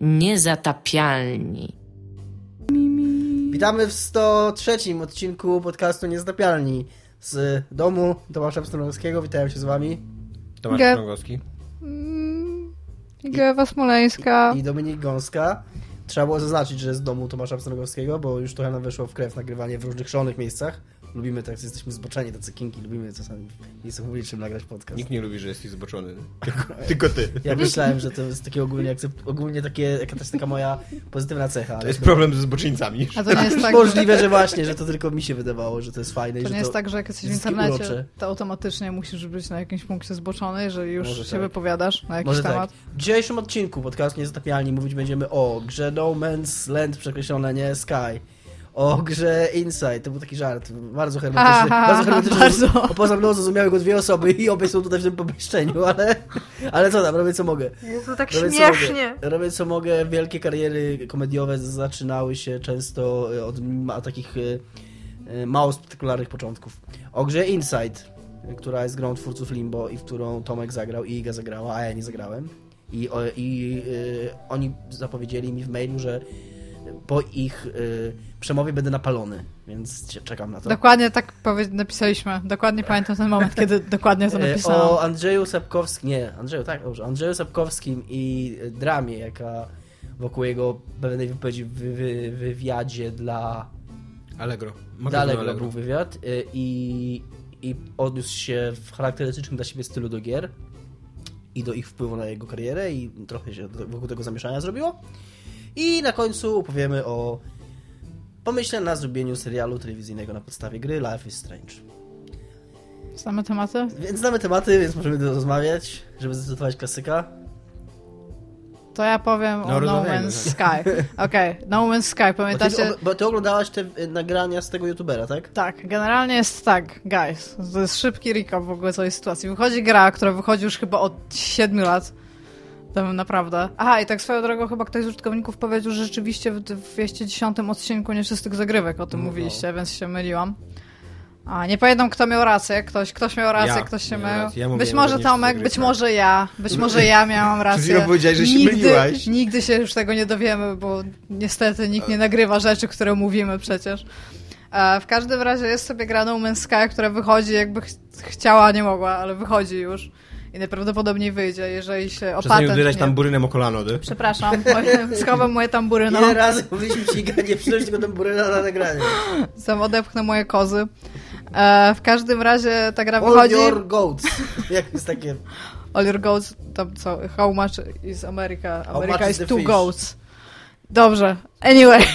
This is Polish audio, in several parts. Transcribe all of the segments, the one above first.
Niezatapialni. Witamy w 103 odcinku podcastu Niezatapialni z domu Tomasza Pstrągowskiego. Witam się z wami. Tomasz Ge- Pstrągowski. Mm, Gewa Smoleńska. I Dominik Gąska. Trzeba było zaznaczyć, że z domu Tomasza Pstrągowskiego, bo już trochę nam weszło w krew nagrywanie w różnych szalonych miejscach. Lubimy tak, jesteśmy zboczeni, tacy kinki, lubimy czasami w miejscu publicznym nagrać podcast. Nikt nie lubi, że jesteś zboczony. Tylko, tylko ty. Ja myślałem, że to jest takie ogólnie, ogólnie takie, jaka to jest taka moja pozytywna cecha. To jest problem ze zboczyńcami. A to nie jest tak, Możliwe, że właśnie, że to tylko mi się wydawało, że to jest fajne. i to że nie jest tak, że jak jesteś w internecie, urocze. to automatycznie musisz być na jakimś punkcie zboczony, jeżeli już Może się tak. wypowiadasz na jakiś Może temat. tak. W dzisiejszym odcinku podcastu Niezatapialni mówić będziemy o grze No Man's Land przekreślone, nie Sky. O grze Inside, to był taki żart, bardzo hermetyczny. Aha, bardzo hermetyczny. bardzo. Poza mną zrozumiały go dwie osoby i obie są tutaj w tym pomieszczeniu, ale, ale co tam, robię co mogę. Jezu, tak Robię co mogę. Robię co mogę. Wielkie kariery komediowe zaczynały się często e, od takich e, e, mało spektakularnych początków. O grze Inside, która jest grą twórców Limbo i w którą Tomek zagrał i Iga zagrała, a ja nie zagrałem. I, i e, oni zapowiedzieli mi w mailu, że po ich e, przemowie będę napalony, więc czekam na to. Dokładnie tak powie- napisaliśmy. Dokładnie pamiętam ten moment, kiedy dokładnie to E, napisałam. O Andrzeju Sapkowskim, nie, Andrzeju, tak, dobrze, Andrzeju Sapkowskim i dramie, jaka wokół jego pewnej wypowiedzi w wy, wywiadzie dla Allegro. dla Magazyn Allegro był wywiad y, i, i odniósł się w charakterystycznym dla siebie stylu do gier i do ich wpływu na jego karierę i trochę się wokół tego zamieszania zrobiło. I na końcu opowiemy o pomyśle na zrobieniu serialu telewizyjnego na podstawie gry Life is Strange. Same tematy? Więc znamy tematy, więc możemy rozmawiać, żeby zdecydować klasyka. To ja powiem o No Man's Sky. Okej, No Man's Sky, Bo ty, pamiętacie? bo ty oglądałaś te nagrania z tego youtubera, tak? Tak, generalnie jest tak, guys. To jest szybki recap w ogóle całej sytuacji. Wychodzi gra, która wychodzi już chyba od 7 lat. Tam naprawdę. Aha, i tak swoją drogą chyba ktoś z użytkowników powiedział, że rzeczywiście w 210 odcinku nieczystych zagrywek o tym No. mówiliście, więc się myliłam. A, nie pamiętam, kto miał rację. Ktoś, ktoś miał rację, Ja ktoś się mylił. Ja być że może Tomek, zagrywek. być może ja, być może ja miałam rację. powiedziałeś, że się nigdy, myliłaś. Nigdy się już tego nie dowiemy, bo niestety nikt nie nagrywa rzeczy, które mówimy przecież. E, W każdym razie jest sobie gra No Man's Sky, która wychodzi jakby ch chciała, nie mogła, ale wychodzi już. I najprawdopodobniej wyjdzie, jeżeli się o Przestań patent uderzać nie... tam burynem o kolano, ty. Przepraszam, schowam moje tambury, no. Ile razy mówiliśmy ci, nie przynoś tego temburyna na nagranie. Sam odepchnę moje kozy. E, w każdym razie ta gra All wychodzi... your goats. Jak jest takie... All your goats, tam co, how much is America? America is is two fish? goats. Dobrze, anyway.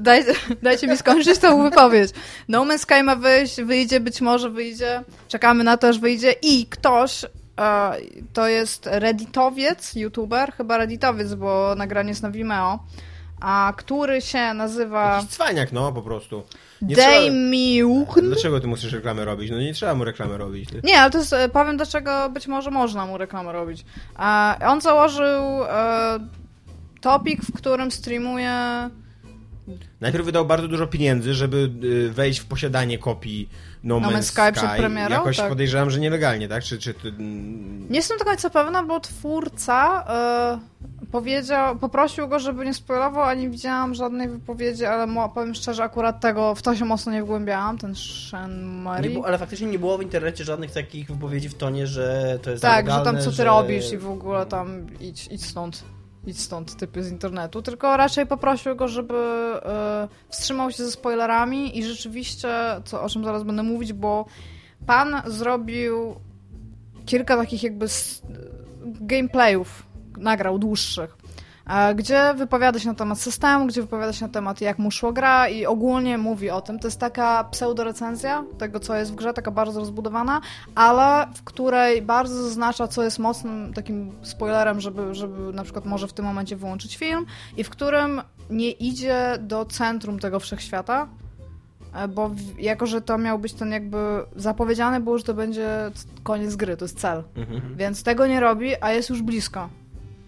Dajcie, dajcie mi skończyć tą wypowiedź. No Man's Sky ma wyjść, wyjdzie, być może wyjdzie. Czekamy na to, aż wyjdzie i ktoś, to jest redditowiec, youtuber, chyba redditowiec, bo nagranie jest na Vimeo, a który się nazywa Jakiś cwaniak, no, po prostu. Nie trzeba... Dlaczego ty musisz reklamę robić? No nie trzeba mu reklamy robić, ty. Nie, ale to jest, e, powiem dlaczego być może można mu reklamę robić. E, on założył e, topik, w którym streamuje Najpierw wydał bardzo dużo pieniędzy, żeby y, wejść w posiadanie kopii No, No Man's Sky. Sky przed premierą? Jakoś Tak. podejrzewam, że nielegalnie, tak? Czy, czy ty... Nie jestem do końca pewna, bo twórca e, powiedział, poprosił go, żeby nie spoilował, a nie widziałam żadnej wypowiedzi, ale powiem szczerze, akurat tego w to się mocno nie wgłębiałam, ten Shen Nie Mari. było, ale faktycznie nie było w internecie żadnych takich wypowiedzi w tonie, że to jest Tak, że tam co ty że... robisz i w ogóle tam idź, idź stąd. Idź stąd, typy z internetu. Tylko raczej poprosił go, żeby e, wstrzymał się ze spoilerami i rzeczywiście, co, o czym zaraz będę mówić, bo pan zrobił kilka takich jakby s- gameplayów, nagrał dłuższych, e, gdzie wypowiada się na temat systemu, gdzie wypowiada się na temat jak mu szło gra i ogólnie mówi o tym. To jest taka pseudorecenzja tego, co jest w grze, taka bardzo rozbudowana, ale w której bardzo zaznacza, co jest mocnym takim spoilerem, żeby, żeby na przykład może w tym momencie wyłączyć film i w którym nie idzie do centrum tego wszechświata, e, bo jako, że to miał być ten jakby zapowiedziane było, że to będzie koniec gry, to jest cel. Mhm. Więc tego nie robi, a jest już blisko.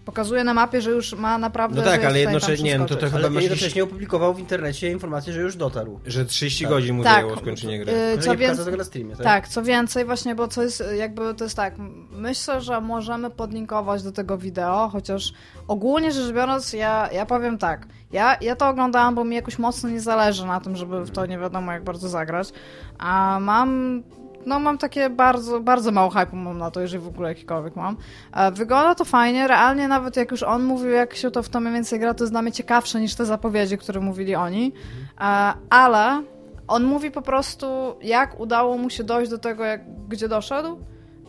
Pokazuje na mapie, że już ma naprawdę... No tak, ale jednocześnie- nie, no to to- Ale chyba masz jednocześnie opublikował w internecie informację, że już dotarł. Że 30 Tak. godzin mu Tak. zajęło skończenie gry. Y, Ale co nie pokazał więcej, tego na streamie, tak? Tak, co więcej właśnie, bo co jest jakby to jest tak, myślę, że możemy podlinkować do tego wideo, chociaż ogólnie rzecz biorąc, ja, ja powiem tak, ja, ja to oglądałam, bo mi jakoś mocno nie zależy na tym, żeby w to nie wiadomo jak bardzo zagrać, a mam no mam takie bardzo, bardzo mało hype mam na to, jeżeli w ogóle jakikolwiek mam. E, Wygląda to fajnie, realnie nawet jak już on mówił, jak się to w to mniej więcej gra, to jest dla mnie ciekawsze niż te zapowiedzi, które mówili oni, E, ale on mówi po prostu, jak udało mu się dojść do tego, jak, gdzie doszedł.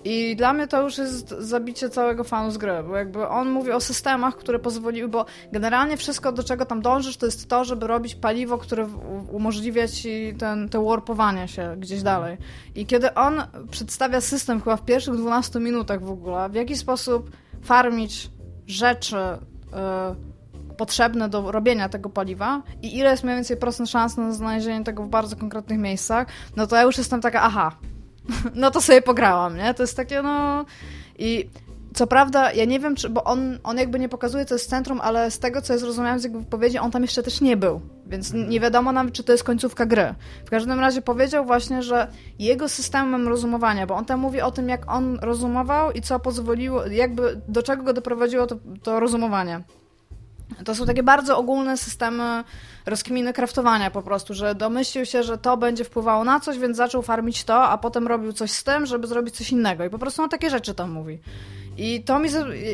I dla mnie to już jest zabicie całego fanu z gry, bo jakby on mówi o systemach, które pozwoliły, bo generalnie wszystko, do czego tam dążysz, to jest to, żeby robić paliwo, które umożliwia ci ten, te warpowanie się gdzieś dalej. I kiedy on przedstawia system chyba w pierwszych 12 minutach w ogóle, w jaki sposób farmić rzeczy y, potrzebne do robienia tego paliwa i ile jest mniej więcej procent szans na znalezienie tego w bardzo konkretnych miejscach, no to ja już jestem taka, aha, no to sobie pograłam, nie? To jest takie, no... I co prawda, ja nie wiem, czy, bo on, on jakby nie pokazuje, co jest centrum, ale z tego, co ja zrozumiałam z jego wypowiedzi, on tam jeszcze też nie był, więc nie wiadomo nawet, czy to jest końcówka gry. W każdym razie powiedział właśnie, że jego systemem rozumowania, bo on tam mówi o tym, jak on rozumował i co pozwoliło, jakby do czego go doprowadziło to, to rozumowanie. To są takie bardzo ogólne systemy rozkminy kraftowania po prostu, że domyślił się, że to będzie wpływało na coś, więc zaczął farmić to, a potem robił coś z tym, żeby zrobić coś innego. I po prostu on takie rzeczy tam mówi. I to mi,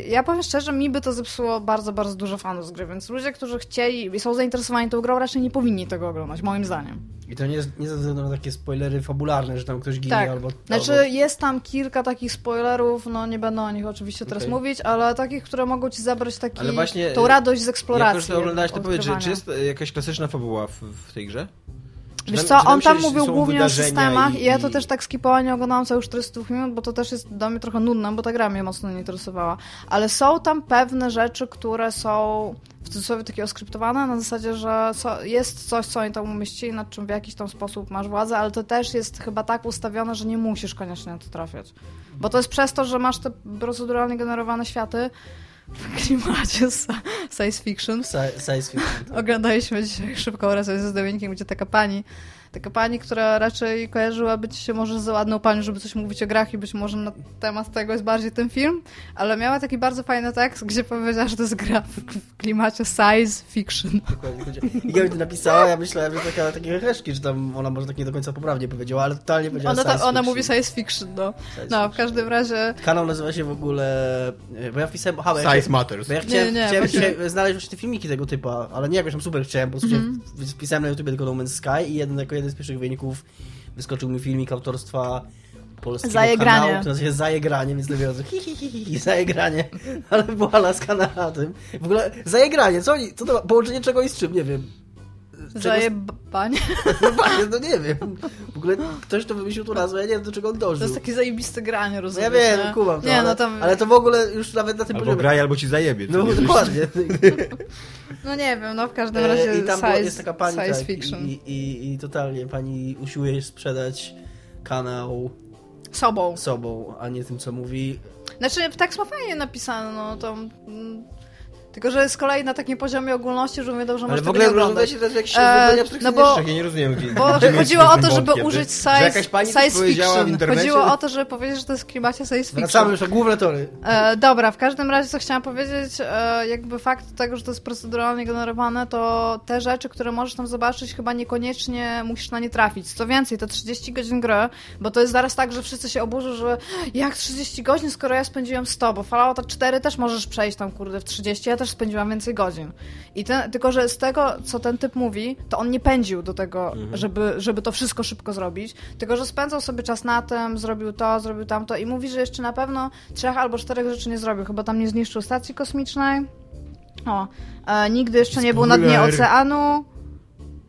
ja powiem szczerze, mi by to zepsuło bardzo, bardzo dużo fanów z gry, więc ludzie, którzy chcieli i są zainteresowani tą grą, raczej nie powinni tego oglądać, moim zdaniem. I to nie, nie ze względu na takie spoilery fabularne, że tam ktoś ginie Tak. albo... Znaczy, albo... jest tam kilka takich spoilerów, no nie będę o nich oczywiście teraz Okej. mówić, ale takich, które mogą ci zabrać taki, Ale właśnie, tą radość z eksploracji. Jak już to oglądałeś, to powiedz, czy, jest jakaś klasyczna fabuła w, w tej grze? Wiesz co, on tam mówił głównie o systemach i, ja to i- też tak skipowałem, nie oglądałam całych 42 minut, bo to też jest dla mnie trochę nudne, bo ta gra mnie mocno nie interesowała. Ale są tam pewne rzeczy, które są w cudzysłowie takie oskryptowane, na zasadzie, że jest coś, co oni tam umieścili, nad czym w jakiś tam sposób masz władzę, ale to też jest chyba tak ustawione, że nie musisz koniecznie na to trafiać. Bo to jest przez to, że masz te proceduralnie generowane światy w klimacie sci- science fiction, Sci- Science fiction. Oglądaliśmy dzisiaj szybką recenzję z Dominikiem, gdzie taka pani, taka pani, która raczej kojarzyła być się może z ładną panią, żeby coś mówić o grach i być może na temat tego jest bardziej ten film, ale miała taki bardzo fajny tekst, gdzie powiedziała, że to jest gra w, w klimacie science fiction. Dokładnie. I ja mi to napisała, ja myślałem, że taka, takie heheszki, że tam ona może tak nie do końca poprawnie powiedziała, ale totalnie powiedziała Ona, science ta, ona fiction. mówi science fiction, no. Science No, w każdym razie... Kanał nazywa się w ogóle... Bo ja wpisałem... Aha, bo ja Matters. bo ja chciałem, Nie, nie, chciałem właśnie- znaleźć właśnie te filmiki tego typa, ale nie jakoś tam super chciałem, po prostu mm wpisałem na YouTube tylko No Man's Sky i jeden, jako jeden z pierwszych wyników wyskoczył mi filmik autorstwa polskiego Zajegranie. kanału, który nazywa się Zajegranie, więc dopiero hi, hi, hi, hi, hi, Zajegranie, ale była laska na tym. W ogóle Zajegranie, co oni, co to połączenie czego i z czym, nie wiem. Zajebanie. No właśnie, no nie wiem. W ogóle ktoś to wymyślił tu nazwę, ja nie wiem do czego on dążył. To jest takie zajebiste granie, No rozumiesz, ja wiem, nie? no, kumam to, Nie, ale, no tam... ale to w ogóle już nawet na tym Albo poziomie. graj, albo ci zajebie. No dokładnie. No nie wiem, no w każdym razie E, I tam science, było, jest taka pani science tak, fiction. i, i, i totalnie pani usiłuje sprzedać kanał Sobą. sobą, a nie tym, co mówi. Znaczy, tekst ma fajnie napisany, no to... Tylko, że z kolei na takim poziomie ogólności, że mówię dobrze, Ale możesz w ogóle nie oglądać. się teraz E, rozwiązaniach no no bo- Ja nie rozumiem. gdzie- Bo gdzie chodziło o to, żeby wątkiem. użyć science, science fiction. Chodziło o to, żeby powiedzieć, że to jest w klimacie science fiction. Wracamy już na główne tory. E, dobra, w każdym razie co chciałam powiedzieć, e, jakby fakt tego, że to jest proceduralnie generowane, to te rzeczy, które możesz tam zobaczyć, chyba niekoniecznie musisz na nie trafić. Co więcej, to 30 godzin gry, bo to jest zaraz tak, że wszyscy się oburzą, że jak 30 godzin, skoro ja spędziłem 100, bo Fallout 4 też możesz przejść tam, kurde, w 30, ja też spędziłam więcej godzin. I ten, tylko, że z tego, co ten typ mówi, to on nie pędził do tego, żeby, żeby to wszystko szybko zrobić, tylko, że spędzał sobie czas na tym, zrobił to, zrobił tamto i mówi, że jeszcze na pewno trzech albo czterech rzeczy nie zrobił. Chyba tam nie zniszczył stacji kosmicznej. O, e, nigdy jeszcze nie był na dnie Spoiler. oceanu.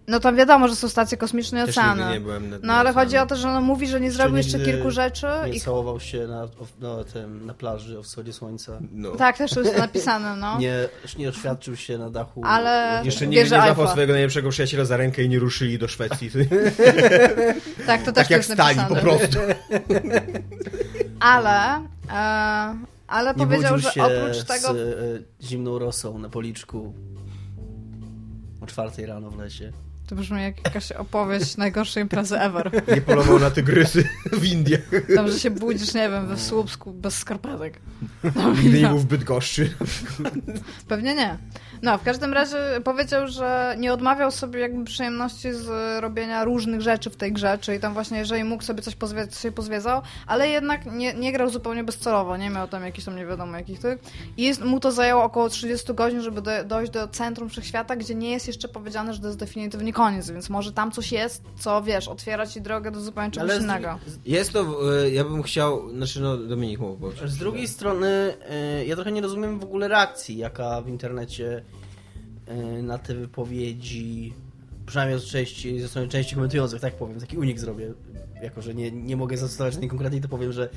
No tam wiadomo, że są stacje kosmiczne i Też oceany. nie byłem na No ale oceanu. chodzi o to, że on mówi, że nie zrobił jeszcze kilku rzeczy. Nie I... całował się na, na, tym, na plaży o wschodzie słońca. No. Tak, też jest napisane, no. Nie, nie oświadczył się na dachu. Ale- Jeszcze nigdy nie złapał swojego najlepszego przyjaciela za rękę i nie ruszyli do Szwecji. Tak, to też tak jak jest stali napisane. po prostu. Ale e, Ale Nie powiedział, że oprócz tego z e, zimną rosą na policzku o czwartej rano w lesie. To brzmi jak jakaś opowieść najgorszej imprezy ever. Nie polował na tygrysy w Indiach. Tam, że się budzisz, nie wiem, we Słupsku bez skarpetek. Nigdy nie był w Bydgoszczy. Pewnie nie. No, w każdym razie powiedział, że nie odmawiał sobie jakby przyjemności z robienia różnych rzeczy w tej grze, czyli tam właśnie, jeżeli mógł sobie coś pozwiedzać, się pozwiedzał, ale jednak nie, nie grał zupełnie bezcelowo, nie miał tam jakichś tam nie wiadomo jakich tych. I jest, mu to zajęło około 30 godzin, żeby do, dojść do centrum wszechświata, gdzie nie jest jeszcze powiedziane, że to jest definitywnie koniec, więc może tam coś jest, co wiesz, otwiera ci drogę do zupełnie czegoś Ale innego. Jest to, e, ja bym chciał, znaczy no Dominik mógł powiedzieć. z drugiej strony e, ja trochę nie rozumiem w ogóle reakcji, jaka w internecie e, na te wypowiedzi, przynajmniej z części, ze strony części komentujących, tak powiem, taki unik zrobię, jako że nie, nie mogę zastosować tej konkretnej, to powiem, że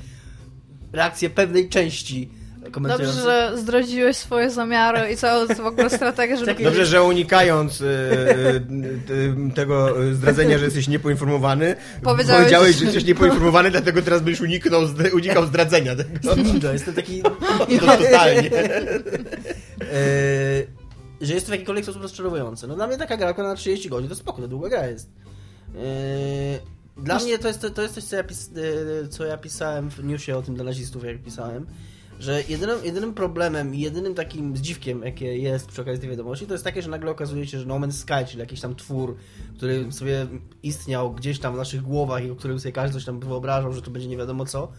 reakcje pewnej części Dobrze, że zdradziłeś swoje zamiary i całą w ogóle strategię, żeby... Takie- Dobrze, że unikając e, e, e, tego e, zdradzenia, że jesteś niepoinformowany, Powiedziałeś- powiedziałeś, że jesteś niepoinformowany, dlatego teraz byś uniknął, unikał zdradzenia tego. Ninja, jestem taki... To totalnie. Eee, że jest to w jakikolwiek sposób rozczarowujące. No dla mnie taka gra na 30 godzin to spoko, to długa gra jest. Eee, dla mnie to jest, to jest coś, co ja, pis, e, co ja pisałem w newsie o tym dla nazistów, jak pisałem, że jedynym, jedynym problemem i jedynym takim zdziwkiem, jakie jest przy okazji tej wiadomości, to jest takie, że nagle okazuje się, że No Man's Sky, czyli jakiś tam twór, który sobie istniał gdzieś tam w naszych głowach i o którym sobie każdy coś tam wyobrażał, że to będzie nie wiadomo co,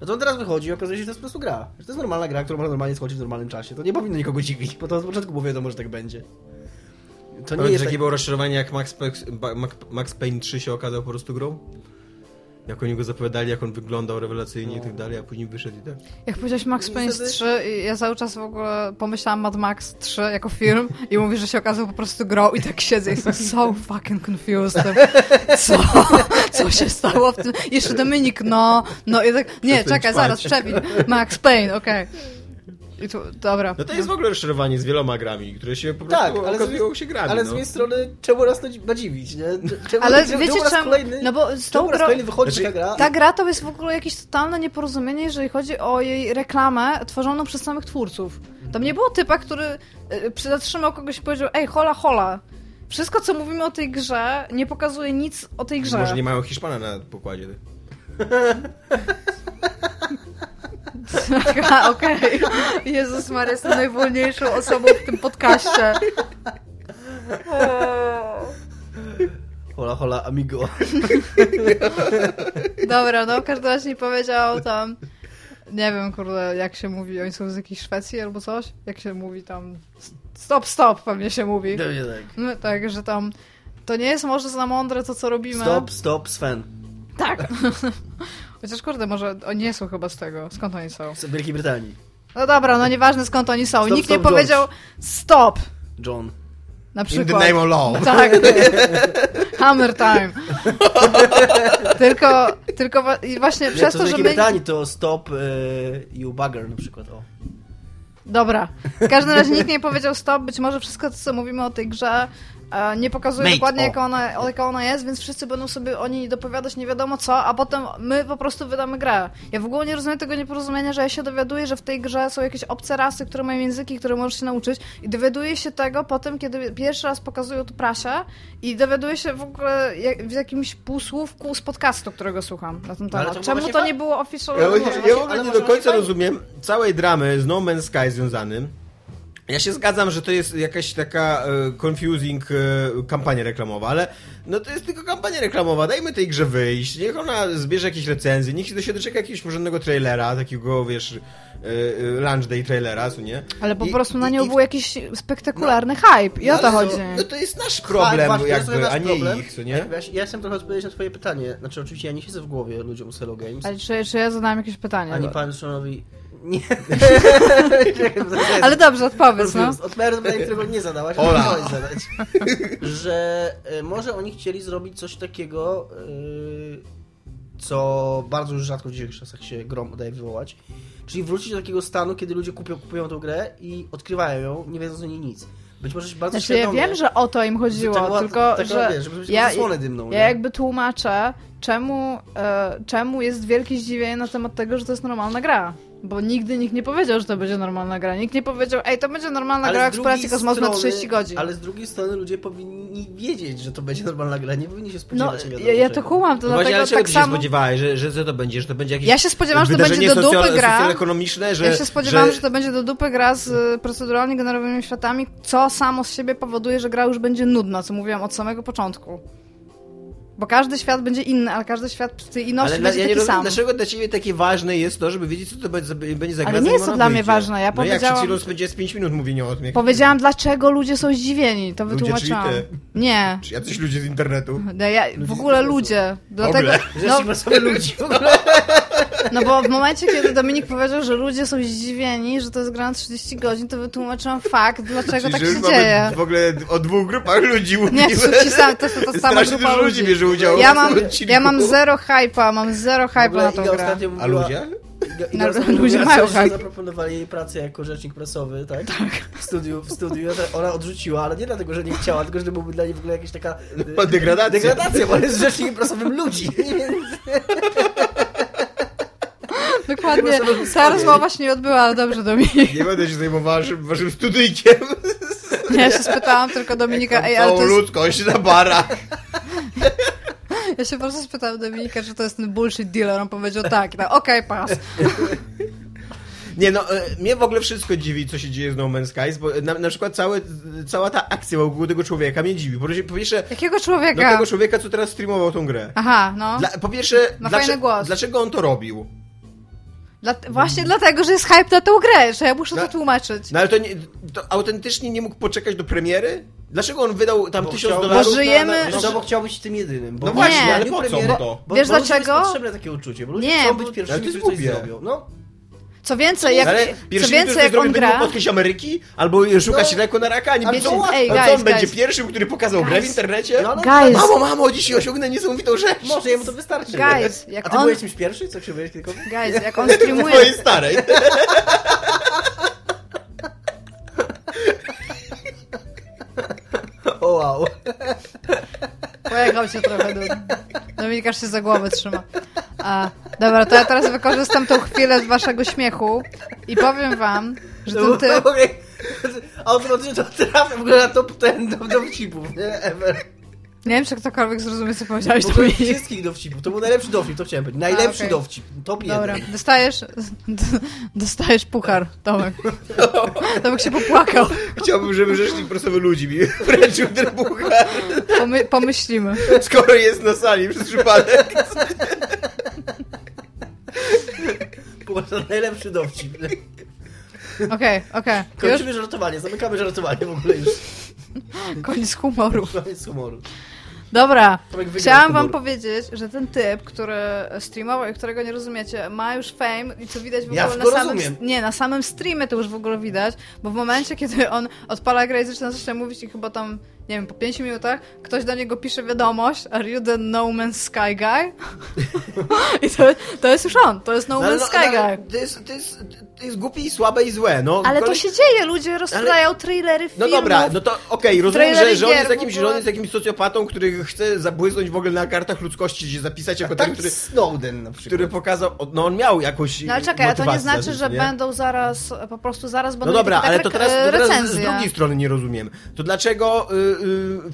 no to on teraz wychodzi i okazuje się, że to jest po prostu gra. Że to jest normalna gra, którą można normalnie schodzić w normalnym czasie. To nie powinno nikogo dziwić, bo to od początku było wiadomo, że tak będzie. To nie Pamiętasz, jest jakie tak... było rozczarowanie, jak Max, Mac- Max Payne 3 się okazał po prostu grą? Jak oni go zapowiadali, jak on wyglądał rewelacyjnie i tak dalej, a później wyszedł i tak. Jak powiedziałeś Max Payne Niestety- 3 i ja cały czas w ogóle pomyślałam Mad Max 3 jako film i mówisz, że się okazał po prostu grą i tak siedzę i jestem so fucking confused. Co? Co się stało w tym? Jeszcze Dominik, no, no i tak, nie, czekaj, zaraz, przewin. Max Payne, okej. I tu, dobra. No to jest w ogóle rozczarowanie z wieloma grami, które się po prostu Tak, ale z okazują drugiej- się grami. Ale z no. drugiej strony, czemu nas to nadziwić, nie? Czemu, Ale czemu, wiecie czemu kolejny, No bo z tą czemu raz grą... kolejny wychodzi Znaczy, ta gra? Ta gra to jest w ogóle jakieś totalne nieporozumienie, jeżeli chodzi o jej reklamę tworzoną przez samych twórców. Tam nie było typa, który y, zatrzymał kogoś i powiedział ej, hola, hola. Wszystko, co mówimy o tej grze, nie pokazuje nic o tej grze. Może nie mają Hiszpana na pokładzie. Okej. Jezus Maria, jestem najwolniejszą osobą w tym podcaście. Hola, hola, amigo. Dobra, no w każdym razie powiedział tam... Nie wiem, kurde, jak się mówi, oni są z jakiejś Szwecji albo coś? Jak się mówi tam... Stop, stop, pewnie się mówi. Pewnie tak. No, tak, że tam to nie jest może za mądre to, co robimy. Stop, stop, Sven. Tak. Chociaż kurde, może oni nie są chyba z tego. Skąd oni są? Z Wielkiej Brytanii. No dobra, no nieważne skąd oni są. Stop, Nikt nie stop, powiedział stop. John. Na In the przykład. name of law. Tak. Hammer time. tylko, tylko właśnie Nie, przez to że Wielkiej my... Brytanii to stop e, you bugger na przykład. O. Dobra. W każdym razie nikt nie powiedział stop. Być może wszystko, co mówimy o tej grze, nie pokazuje Mate, dokładnie, o. jaka ona, jaka ona jest, więc wszyscy będą sobie o niej dopowiadać nie wiadomo co, a potem my po prostu wydamy grę. Ja w ogóle nie rozumiem tego nieporozumienia, że ja się dowiaduję, że w tej grze są jakieś obce rasy, które mają języki, które możesz się nauczyć i dowiaduję się tego potem, kiedy pierwszy raz pokazują to prasie i dowiaduję się w ogóle jak, w jakimś półsłówku z podcastu, którego słucham na ten No, temat. to Czemu to nie było official? Ja, ja, ja w ogóle nie do końca rozumiem całej dramy z No Man's Sky związanym. Ja się zgadzam, że to jest jakaś taka e, confusing e, kampania reklamowa, ale no to jest tylko kampania reklamowa. Dajmy tej grze wyjść, niech ona zbierze jakieś recenzje, niech się się doczeka jakiegoś porządnego trailera, takiego wiesz, e, launch day trailera, co nie? Ale po I- prostu na nią i- był jakiś spektakularny hype i o to chodzi. No to jest nasz problem, jakby, nasz a nie problem. ich, co nie? Ja, ja chcę trochę odpowiedzieć na twoje pytanie. Znaczy oczywiście ja nie siedzę w głowie ludziom z Hello Games. Ale czy, czy ja zadałem jakieś pytanie? Ani panu Seanowi... Nie. Ale dobrze, odpowiedz, no. Odpowiadam na pytanie, którego nie zadałaś, Ola. ale chciałeś zadać. Że e, może oni chcieli zrobić coś takiego, e, co bardzo już rzadko w dzisiejszych czasach się grom udaje wywołać. Czyli wrócić do takiego stanu, kiedy ludzie kupią, kupują tę grę i odkrywają ją, nie wiedząc o niej nic. Być może bardzo Znaczy ja wiem, że o to im chodziło, była- tylko taka, że wiesz, żeby być ja, zasłonę dymną. ja nie? jakby tłumaczę, czemu, e, czemu jest wielkie zdziwienie na temat tego, że to jest normalna gra. Bo nigdy nikt nie powiedział, że to będzie normalna gra. Nikt nie powiedział, ej, to będzie normalna Ale gra z eksploracji drugiej kosmosu na strony- 30 godzin. Ale z drugiej strony ludzie powinni wiedzieć, że to będzie normalna gra. Nie powinni się No, spodziewać. wiadomo ja, ja to kumam, to No właśnie, ale dlatego czego tak ty się samo... spodziewałeś, że, że co to będzie? Że to będzie jakieś Ja się spodziewałam, że to wydarzenie będzie do dupy socjal- gra. socjal-ekonomiczne, że... Ja się spodziewałam, że... że to będzie do dupy gra z y, proceduralnie generowanymi światami, co samo z siebie powoduje, że gra już będzie nudna, co mówiłam od samego początku. Bo każdy świat będzie inny, ale każdy świat w tej inności Ale będzie ja nie taki rozumiem, sam. dlaczego dla ciebie takie ważne jest to, żeby wiedzieć, co to będzie, będzie za gra, Ale nie jest to dla mnie ważne, ja No jak powiedziałam- przed chwilą spędziłeś 5 minut mówienia o tym, jak... Powiedziałam, dlaczego ludzie są zdziwieni, to Ludzie, wytłumaczyłam. czyli ty. Nie. Czy jacyś ludzie z internetu? No Ja, w ogóle ludzie. Dlatego, ogóle? no, ludzi. w ogóle. no bo w momencie, kiedy Dominik powiedział, że ludzie są zdziwieni, że to jest gra na 30 godzin, to wytłumaczyłam fakt, dlaczego Czyli, tak że się dzieje. w ogóle o dwóch grupach ludzi mówimy. Nie, ci to, to, to sama grupa ludzi ludzi. Udział Ja w mam, ja mam zero hype'a, mam zero ogóle na tą grę. ostatnio A mówiła- ludzie? Iga, Iga ostatnio ludzie mówiła mają hype. Zaproponowali jej pracę jako rzecznik prasowy, tak? W studiu, w studiu. Ona odrzuciła, ale nie dlatego, że nie chciała, tylko że to byłby dla niej w ogóle jakaś taka... No, degradacja. Degradacja, bo jest rzecznikiem prasowym ludzi. Dokładnie. Ta rozmowa się nie odbyła, ale dobrze, Dominik. Nie będę się zajmował waszym, waszym studyjkiem. Ja się spytałam tylko Dominika, ej, ale to jest... ludzkość na barach. Ja się po prostu spytałam Dominika, czy to jest ten bullshit dealer. On powiedział tak, tak okej, pas. Nie no, e, mnie w ogóle wszystko dziwi, co się dzieje z No Man's Skies, bo na, na przykład całe, cała ta akcja wokół tego człowieka mnie dziwi. Po, po pierwsze, Jakiego no człowieka? tego człowieka, co teraz streamował tą grę. Aha, no. Dla, po pierwsze, Ma dlacze- fajny głos. dlaczego on to robił? Dla... Właśnie dlatego, że jest hype na tą grę, że ja muszę No. to tłumaczyć. No ale to, nie, to autentycznie nie mógł poczekać do premiery? Dlaczego on wydał tam Bo tysiąc chciał- dolarów? Bo żyjemy- Na, No, na, bo chciał być tym jedynym. Bo No właśnie, Nie. ale po co mu to? Bo, Wiesz bo dlaczego? jest potrzebne takie uczucie, bo ludzie Nie, chcą być pierwszymi, którzy coś zrobią. No, Co więcej, jak, ale co pierwszy, więcej, który jak zrobił, on gra... Ameryki? Albo szukać No. leku na raka? Nie Ale. Ej, ale co guys, on będzie guys. pierwszym, który pokazał grę w Guys. internecie? No, no, Guys. Mamo, mamo, dzisiaj osiągnę niesamowitą rzecz. może jemu to wystarczy. Guys, A jak ty on... byłeś czymś pierwszy? Co krzywałeś tylko? Guys, jak on Twojej streamuje... starej. Wow. Pojechał się trochę do... Dominikasz się za głowę trzyma. A, dobra, to ja teraz wykorzystam tą chwilę z waszego śmiechu i powiem wam, że ten typ... Automatycznie to trafia w ogóle na top ten do dowcipów, nie? Ever. Nie wiem, czy ktokolwiek zrozumie, co powiedziałeś, ogóle Dominik. wszystkich dowcipów. To był najlepszy dowcip, to chciałem powiedzieć. Najlepszy A, okej. dowcip. Top Dobra, jeden. dostajesz, dostajesz puchar, Tomek. Tomek się popłakał. Chciałbym, żeby rzecznik prasowy ludzi mi wręczył ten puchar, Pomy pomyślimy. skoro jest na sali przez przypadek. Było to najlepszy dowcip. Okej, okej. Kończymy żartowanie, zamykamy żartowanie w ogóle już. Koniec humoru. Koniec humoru. Dobra, chciałam wam powiedzieć, że ten typ, który streamował i którego nie rozumiecie, ma już fame i co widać w Ja ogóle na to samym... rozumiem. Nie, na samym streamie to już w ogóle widać, bo w momencie, kiedy on odpala grę i zaczyna coś tam mówić i chyba tam, nie wiem, po 5 minutach ktoś do niego pisze wiadomość Are you the No Man's Sky guy? I to, to jest już on, to jest No, No, ale Man's no, Sky ale guy. to, jest, to, jest, to jest głupie i słabe i złe. No, Ale to koleś- się dzieje, ludzie rozprawiają trailery No filmów. dobra, no to okej, rozumiem, trailery że, że, on jest jakimś, w że on ogóle. jest jakimś socjopatą, który chce zabłysnąć w ogóle na kartach ludzkości, gdzie zapisać jako ten, Tak który, Snowden na przykład. który pokazał, no on miał jakąś No ale czekaj, a to nie znaczy, na że nie? będą zaraz, po prostu zaraz będą No dobra, ale tak to teraz, to teraz z drugiej strony nie rozumiem. To dlaczego y,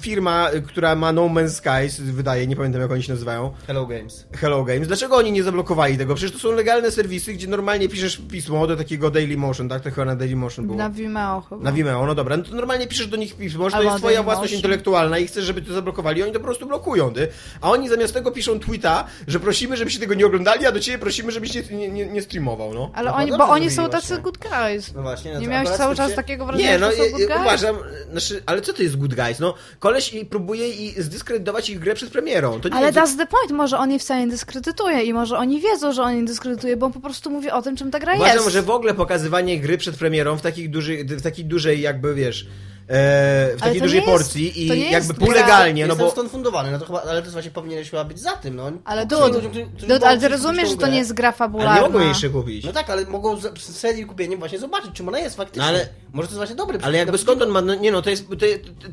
firma, y, która ma No Man's Skies, wydaje, nie pamiętam jak oni się nazywają, Hello Games. Hello Games, dlaczego oni nie zablokowali tego? Przecież to są legalne serwisy, gdzie normalnie piszesz pismo do takiego Daily Motion, tak? To chyba na Daily Motion było. Na Vimeo chyba. Na Vimeo, no dobra, no to normalnie piszesz do nich pismo, że to jest twoja własność intelektualna i chcesz, żeby to zablokowali, oni to po prostu blokują, ty. A oni zamiast tego piszą tweeta, że prosimy, żebyście tego nie oglądali, a do ciebie prosimy, żebyś nie, nie, nie, nie streamował, no. Ale No oni, bo oni są tacy właśnie. good guys. No właśnie. No Nie to miałeś cały czas się- takiego wrażenia, Nie, no że są good guys? uważam, znaczy, ale co to jest good No, koleś i próbuje i zdyskredytować ich grę przed premierą. Ale jest... that's the point, może on jej wcale nie dyskredytuje i może oni wiedzą, że on nie dyskredytuje, bo on po prostu mówi o tym, czym ta gra Uważam, jest. że w ogóle pokazywanie gry przed premierą w, takich duży, w takiej dużej jakby, wiesz, w takiej dużej jest- porcji i jakby jest półlegalnie, no Jestem bo... stąd fundowany, no to chyba, ale to właśnie powinieneś chyba być za tym, no. Ale Dud, mogą ale ty rozumiesz, że to nie jest gra Ale fabularna. nie mogą jej jeszcze kupić. No tak, ale mogą z z serii kupieniem właśnie zobaczyć, czym ona jest faktycznie. No ale- Może to jest właśnie dobry Ale jakby skąd on ma... No, nie no, to jest, to,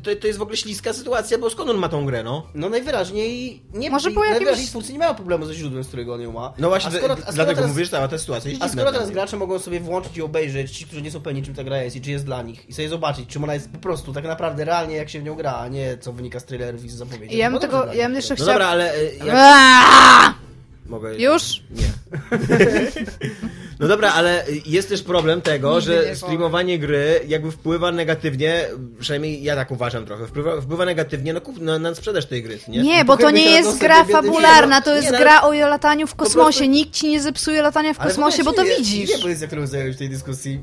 to, to jest w ogóle śliska sytuacja, bo skąd on ma tą grę, no? No najwyraźniej nie Może po najwyraźniej twórcy nie mają problemu ze źródłem, z którego on ją ma. No właśnie, a skoro, a d- skoro dlatego teraz, mówisz, cała ta sytuacja jest A skoro teraz gracze mogą sobie włączyć i obejrzeć, ci, którzy nie są pewni czym ta gra jest i czy jest dla nich, i sobie zobaczyć, czym ona jest prostu tak naprawdę realnie jak się w nią gra, a nie co wynika z trailerów i z zapowiedzi. Ja No bym dobrze tego, ja bym jeszcze No chciała... dobra, ale... e, Jak... Mogę... Już? Nie. No dobra, ale jest też problem tego, Nigdy że streamowanie gry jakby wpływa negatywnie, przynajmniej ja tak uważam trochę, wpływa, wpływa negatywnie na, kup, na, na sprzedaż tej gry, nie? Nie, bo to nie jest gra fabularna, to jest Nie, no, gra o lataniu w kosmosie. prostu- Nikt ci nie zepsuje latania w Ale kosmosie, bo to widzisz. Nie pozycja, którą zająłeś w tej dyskusji.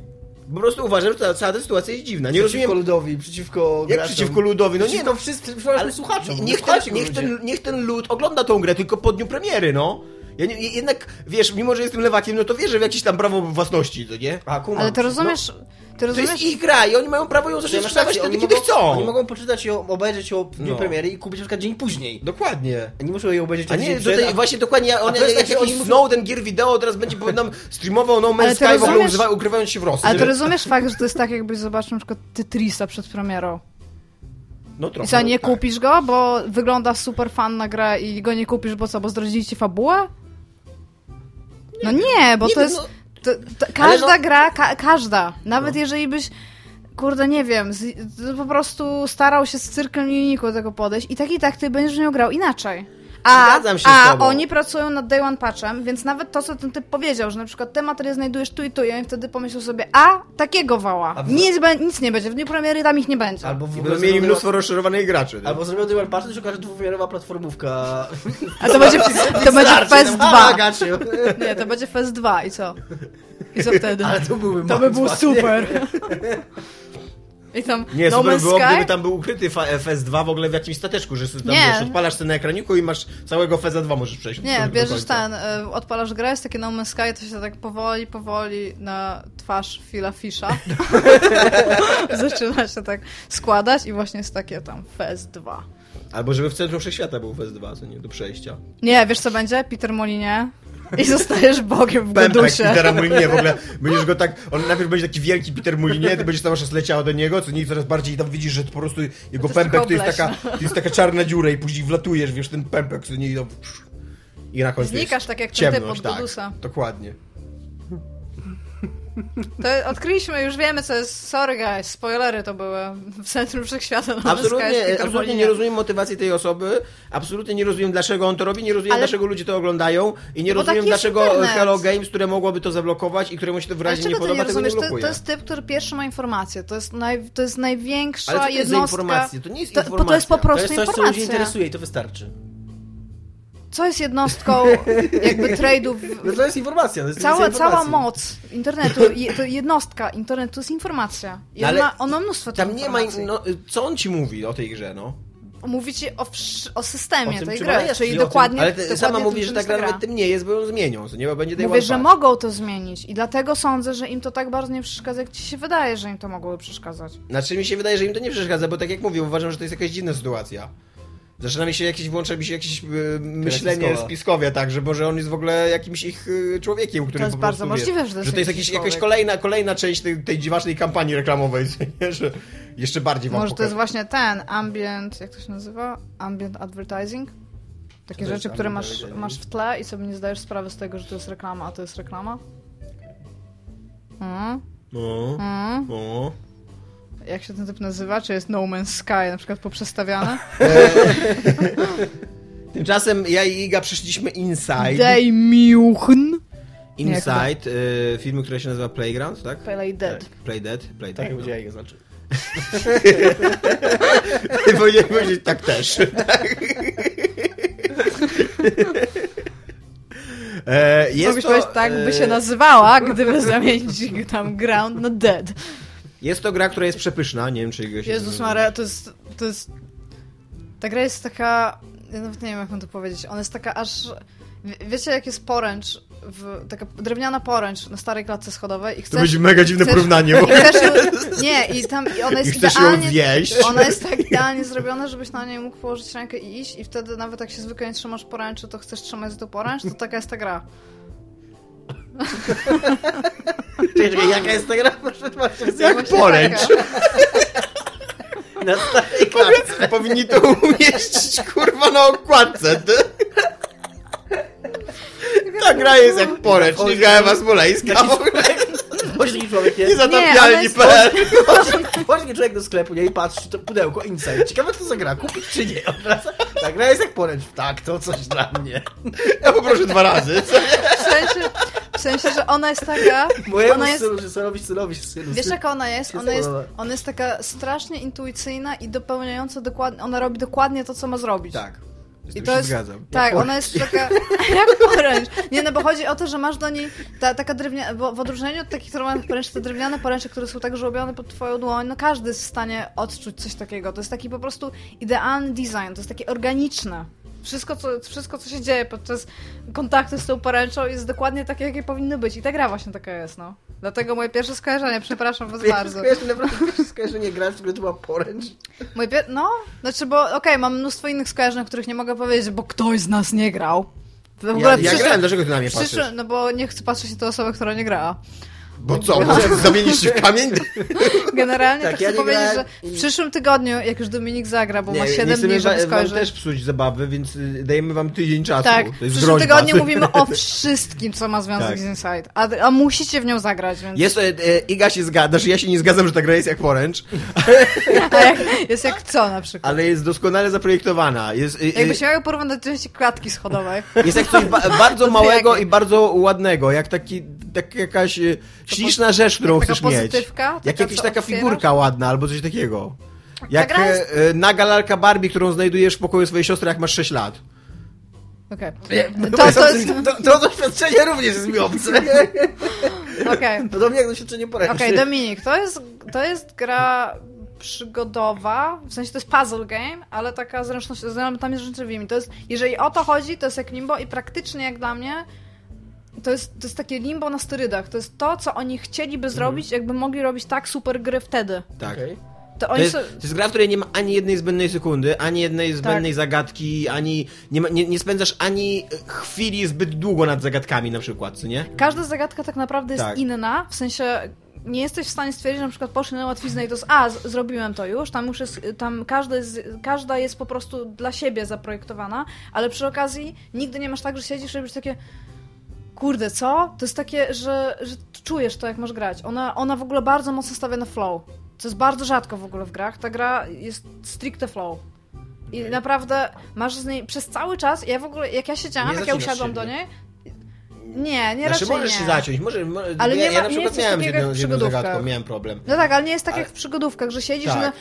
Po prostu uważam, że ta, cała ta sytuacja jest dziwna. Nie przeciwko rozumiem, ludowi, przeciwko jak graczom. przeciwko ludowi, no nie Przeciwko no. wszyscy, przepraszam, słuchaczom. Niech ten, niech, ten, niech ten lud ogląda tą grę tylko po dniu premiery, no. Ja nie, jednak, wiesz, mimo że jestem lewakiem, no to wierzę w jakieś tam prawo własności, to nie? A, kumam. Ale to rozumiesz, ty To rozumiesz... jest ich gra i oni mają prawo ją To zacząć masz sprzedawać rację, wtedy, oni kiedy mogą, chcą. Oni mogą poczytać ją, obejrzeć ją w dniu No. premiery i kupić na przykład dzień później. Dokładnie. Nie muszą jej obejrzeć A nie, przed, tutaj a- właśnie dokładnie, on, to jest jak tak, jakiś oni muszą- Snowden gier wideo teraz będzie nam streamował No Man's Sky w ogóle rozumiesz- używa, ukrywając się w Rosji. Ale to rozumiesz fakt, że to jest tak, jakbyś zobaczył na przykład Tetrisa przed premierą. No trochę. I co, nie tak. kupisz go, bo wygląda super fan na grę i go nie kupisz, bo co, bo zdradzili ci fabułę? No nie, bo Nie to wiem, jest... no- To, to, każda no- gra, ka, każda. Nawet jeżeli byś, kurde, nie wiem, z, po prostu starał się z cyrkiem linijku do tego podejść i tak i tak ty będziesz w nią grał inaczej. A, Zgadzam się z a tobą. oni pracują nad Day One Patchem, więc nawet to, co ten typ powiedział, że na przykład te materiały znajdujesz tu i tu, i oni wtedy pomyślą sobie, a, takiego wała. A w- Nic, be- nic nie będzie, w dniu premiery tam ich nie będzie. Albo w I ogóle będą mieli mnóstwo rozszerzowanych graczy. nie? Albo zrobią Dual Patch, to się okaże dwuwymiarowa platformówka. A to będzie, to będzie Fest 2. Gacie. Nie, to będzie Fest 2 i co? I co wtedy? Ale to byłby To by właśnie. super. I tam Nie, No super było, Sky? gdyby tam był ukryty fa- FS2 w ogóle w jakimś stateczku, że tam Nie. wiesz, odpalasz ten na ekraniku i masz całego FS2 możesz przejść. Nie, bierzesz ten, y, odpalasz grę, jest takie No Man's Sky, to się tak powoli, powoli na twarz Phila Fisha zaczyna się tak składać i właśnie jest takie tam Fest 2. Albo żeby w centrum wszechświata był FS2, co nie, do przejścia. Nie, wiesz co będzie? Peter Molinie i zostajesz Bogiem w Pępek Godusie. Petera Mulinie w ogóle. Będziesz go tak. On najpierw będzie taki wielki Peter Mulinie, ty będziesz cały czas leciał do niego, co nie coraz bardziej tam widzisz, że to po prostu jego To pępek to jest taka, to jest taka czarna dziura i później wlatujesz, wiesz, ten pępek, co nie i na końcu Znikasz tak jak ten typ ciemność, od tak, Godusa. Dokładnie. To odkryliśmy, już wiemy co jest. Sorry guys, spoilery to były w centrum wszechświata. No jest Absolutnie, absolutnie nie rozumiem motywacji tej osoby, absolutnie nie rozumiem dlaczego on to robi, nie rozumiem Ale- dlaczego ludzie to oglądają i nie Bo rozumiem jest dlaczego internet. Hello Games, które mogłoby to zablokować i któremu się to wyraźnie nie podoba, nie tego nie rozumiesz? To, blokuje. to jest typ, który pierwszy ma informację. To jest, naj, to jest największa Ale to jest jednostka. informacje? To nie jest To, bo to jest po informacja. To prostu jest coś, co ludzi informacja. interesuje i to wystarczy. Co jest jednostką jakby trade'ów? No to jest informacja. To jest Cała, cała moc internetu, je, to jednostka internetu to jest informacja. I No ale ma, on ma mnóstwo Tam nie ma, no, co on ci mówi o tej grze, no? Mówi ci o, o systemie O tym, tej gry, ona czyli czyli o tym- dokładnie Ale ty dokładnie sama mówisz, że czym ta jest gra ta nawet tym nie jest, bo ją zmienią, nie bo będzie day Mówię, że mogą to zmienić i dlatego sądzę, że im to tak bardzo nie przeszkadza, jak ci się wydaje, że im to mogłoby przeszkadzać. Znaczy mi się wydaje, że im to nie przeszkadza, bo tak jak mówię, uważam, że to jest jakaś dziwna sytuacja. Zaczyna mi się jakieś, włącza mi się jakieś e, myślenie spiskowe. spiskowe, tak, że może on jest w ogóle jakimś ich e, człowiekiem, który To jest po bardzo prostu, możliwe, wiesz, że to jest że to jest jakiś jakaś kolejna, kolejna część tej, tej dziwacznej kampanii reklamowej, nie? że jeszcze bardziej wam Może to jest właśnie ten ambient, jak to się nazywa? Ambient advertising? Takie rzeczy, które masz, masz w tle i sobie nie zdajesz sprawy z tego, że to jest reklama, a to jest reklama. Mm, No, mm. no. Jak się ten typ nazywa? Czy jest No Man's Sky na przykład poprzestawiane? Tymczasem ja i Iga przeszliśmy Inside. Dej miuchn! Inside, e, filmu, który się nazywa Playground, tak? Play Dead. Play Dead, Play Tak Dead. powiedziała jego znaczy. Ty powinieneś powiedzieć tak też. E, jest Mogłeś to, powiedzieć tak, by się e, nazywała, gdyby zamienić tam ground na dead. Jest to gra, która jest przepyszna, nie wiem czy Iga się... Jezus Maria, to jest, to jest... Ta gra jest taka... Ja nawet nie wiem, jak mam to powiedzieć. Ona jest taka aż... Wie- Wiecie, jak jest poręcz w, taka drewniana poręcz na starej klatce schodowej i To chcesz... będzie mega dziwne chcesz- porównanie, bo i chcesz nie, i tam i ona i jest chcesz ją idealnie... Ona jest tak idealnie zrobiona, żebyś na niej mógł położyć rękę i iść i wtedy nawet jak się zwykle nie trzymasz poręczy, to chcesz trzymać za tą poręcz, to taka jest ta gra. Czekaj, czekaj, jaka jest ta gra? Jak poręcz. Na starej klatce. Powinni to umieścić, kurwa, na okładce. Ta gra jest jak poręcz, nie gra Ewa Smoleńska. Chodzi taki człowiek, nie? Niezatapialni.pl Chodzi taki człowiek do sklepu, nie? I patrzy, to pudełko, inside. Ciekawe, co za gra, kupić czy nie? On wraca, ta gra jest jak poręcz. Tak, to coś dla mnie. Ja poproszę dwa razy. W sensie, w sensie, że ona jest taka... Mojemu Ona jest... synu, synowi, synowi, synu. Wiesz jaka ona jest? Ona jest, ona jest taka strasznie intuicyjna i dopełniająca dokładnie, ona robi dokładnie to, co ma zrobić. Tak. I to jest, zgadzam. tak, ona jest taka, jak poręcz. Nie, no bo chodzi o to, że masz do niej ta, taka drewniana, bo w odróżnieniu od takich normalnych poręczy, te drewniane poręcze, które są tak żłobione pod twoją dłoń, no każdy jest w stanie odczuć coś takiego. To jest taki po prostu idealny design, to jest takie organiczne. Wszystko co, wszystko, co się dzieje podczas kontaktu z tą poręczą jest dokładnie takie, jakie powinny być. I ta gra właśnie taka jest, no. Dlatego moje pierwsze skojarzenie, przepraszam was bardzo. Skojarzy, naprawdę pierwsze skojarzenie gra, w której to była poręcz. Moje. No, znaczy, bo okej, mam mnóstwo innych skojarzeń, o których nie mogę powiedzieć, bo ktoś z nas nie grał. W ogóle Ja, ja przyszłe- grałem, dlaczego ty na mnie patrzysz? No bo nie chcę patrzeć na tę osobę, która nie grała. Bo co, się w kamień? Generalnie Tak, tak, ja chcę nie powiedzieć, grałem że w przyszłym tygodniu, jak już Dominik zagra, bo ma nie 7 chcemy dni, żeby skończyć. też psuć zabawy, więc y, dajemy wam tydzień czasu. Tak, to w przyszłym groźba. tygodniu mówimy o wszystkim, co ma związek Tak. z Inside. A, a musicie w nią zagrać, więc... Jest, e, e, Iga się zgadza, znaczy ja się nie zgadzam, że ta gra jest jak poręcz, jak, jest jak co na przykład? ale jest doskonale zaprojektowana. Jest, e, e, Jakbyś miał ją porównać do części klatki schodowej. jest jak coś ba bardzo małego i bardzo ładnego, jak taki, tak jakaś śliczna rzecz, którą chcesz mieć. Jak jakaś taka figurka ładna, albo coś takiego. Jak gra jest- e, naga lalka Barbie, którą znajdujesz w pokoju swojej siostry, jak masz 6 lat. Okej. To, To, to jest... to, to doświadczenie również jest mi obce. Okej. Podobnie jak doświadczenie poręczy. Okej, Dominik, to jest, to jest gra przygodowa, w sensie to jest puzzle game, ale taka zręczność, z elementami zręcznowymi. To jest, jeżeli o to chodzi, to jest jak limbo i praktycznie jak dla mnie to jest, to jest takie limbo na sterydach. To jest to, co oni chcieliby zrobić, jakby mogli robić tak super gry wtedy. Tak. Okej. To To oni jest, so... to jest gra, w której nie ma ani jednej zbędnej sekundy, ani jednej zbędnej zagadki, ani nie, ma, nie, nie spędzasz ani chwili zbyt długo nad zagadkami na przykład, co nie? Każda zagadka tak naprawdę jest Tak. inna, w sensie nie jesteś w stanie stwierdzić, że na przykład poszli na łatwiznę i to jest, a, z- zrobiłem to już, tam już jest, tam każda jest, każda jest po prostu dla siebie zaprojektowana, ale przy okazji nigdy nie masz tak, że siedzisz i robisz takie kurde, co? To jest takie, że, że czujesz to, jak masz grać. Ona, ona w ogóle bardzo mocno stawia na flow, co jest bardzo rzadko w ogóle w grach. Ta gra jest stricte flow. I naprawdę masz z niej przez cały czas, ja w ogóle, jak ja siedziałam, Nie jak ja usiadłam się, do nie? niej, nie, nie Znaczy raczej możesz nie. się zaciąć, może, Ale ja, nie ma- ja na nie przykład coś miałem z takiego jedną, z jedną zagadką, miałem problem. No tak, ale nie jest tak Ale- jak w przygodówkach, że siedzisz Tak.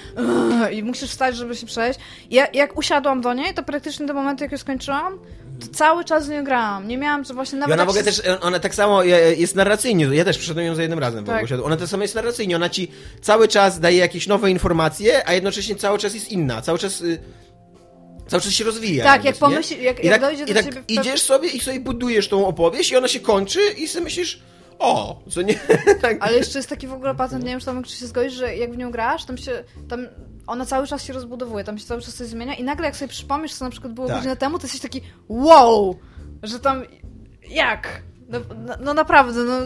i, i musisz wstać, żeby się przejść. Ja, jak usiadłam do niej, to praktycznie do momentu, jak ją skończyłam, cały czas z nią grałam. Nie miałam, że właśnie I nawet... ona jak w ogóle się- też, ona tak samo e, jest narracyjnie, ja też przeszedłem ją za jednym razem. Tak. Tak. Ona tak samo jest narracyjnie, ona ci cały czas daje jakieś nowe informacje, a jednocześnie cały czas jest inna, cały czas... y, Cały czas się rozwija. Tak, jak nie? pomyśli, jak, I jak tak, dojdzie i do tak ciebie... w idziesz sobie i sobie budujesz tą opowieść i ona się kończy i sobie myślisz, o, co nie? tak. Ale jeszcze jest taki w ogóle patent, nie wiem, czy tam czy się zgodzisz, że jak w nią grasz, tam się, tam ona cały czas się rozbudowuje, tam się cały czas coś zmienia i nagle jak sobie przypomnisz, co na przykład było Tak. godzinę temu, to jesteś taki wow, że tam jak? No, no, no naprawdę, no,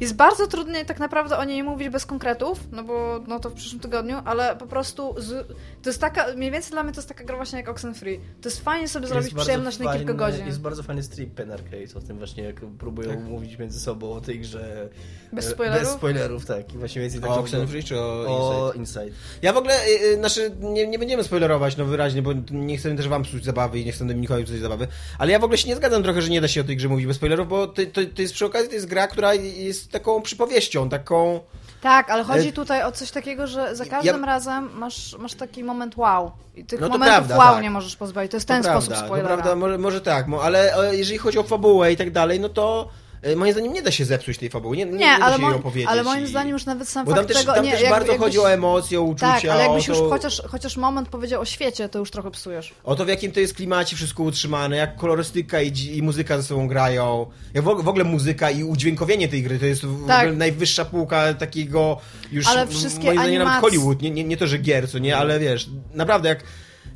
jest bardzo trudnie tak naprawdę o niej mówić bez konkretów, no bo no to w przyszłym tygodniu, ale po prostu z, to jest taka, mniej więcej dla mnie to jest taka gra właśnie jak Oxenfree. To jest fajnie sobie zrobić Jest bardzo przyjemność na kilka godzin. Jest bardzo fajny strip Pen Arcade o tym właśnie, jak próbują Tak. mówić między sobą o tej grze. Bez e, spoilerów? Bez spoilerów, tak. I właśnie więcej tak O Oxenfree czy o, O Inside? Inside. Ja w ogóle, y, y, znaczy, nie, nie będziemy spoilerować, no wyraźnie, bo nie chcemy też wam psuć zabawy i nie chcemy Dominikowi psuć zabawy, ale ja w ogóle się nie zgadzam trochę, że nie da się o tej grze mówić bez spoilerów, bo to, to, to jest przy okazji, to jest gra, która jest taką przypowieścią, taką... Tak, ale chodzi E, tutaj o coś takiego, że za ja- każdym razem masz, masz taki moment wow. I tych No momentów prawda, wow tak. nie możesz pozbawić. To jest To ten prawda, sposób spoilera. prawda, może, może tak, ale e, jeżeli chodzi o fabułę i tak dalej, no to moim zdaniem nie da się zepsuć tej fabuły, nie, nie, Nie, nie da ale, się jej opowiedzieć. ale moim zdaniem już nawet sam Bo tam fakt też, tego... tam nie, też jak- bardzo jakbyś- chodzi o emocje, o uczucia, Tak, ale jakbyś o już to, chociaż, chociaż moment powiedział o świecie, to już trochę psujesz. o to, w jakim to jest klimacie wszystko utrzymane, jak kolorystyka i, i muzyka ze sobą grają, jak w, w ogóle muzyka i udźwiękowienie tej gry, to jest w Tak. ogóle najwyższa półka takiego już, Ale wszystkie moim zdaniem nawet animacje- Hollywood, nie, nie, nie to, że gier, co nie, ale wiesz, naprawdę jak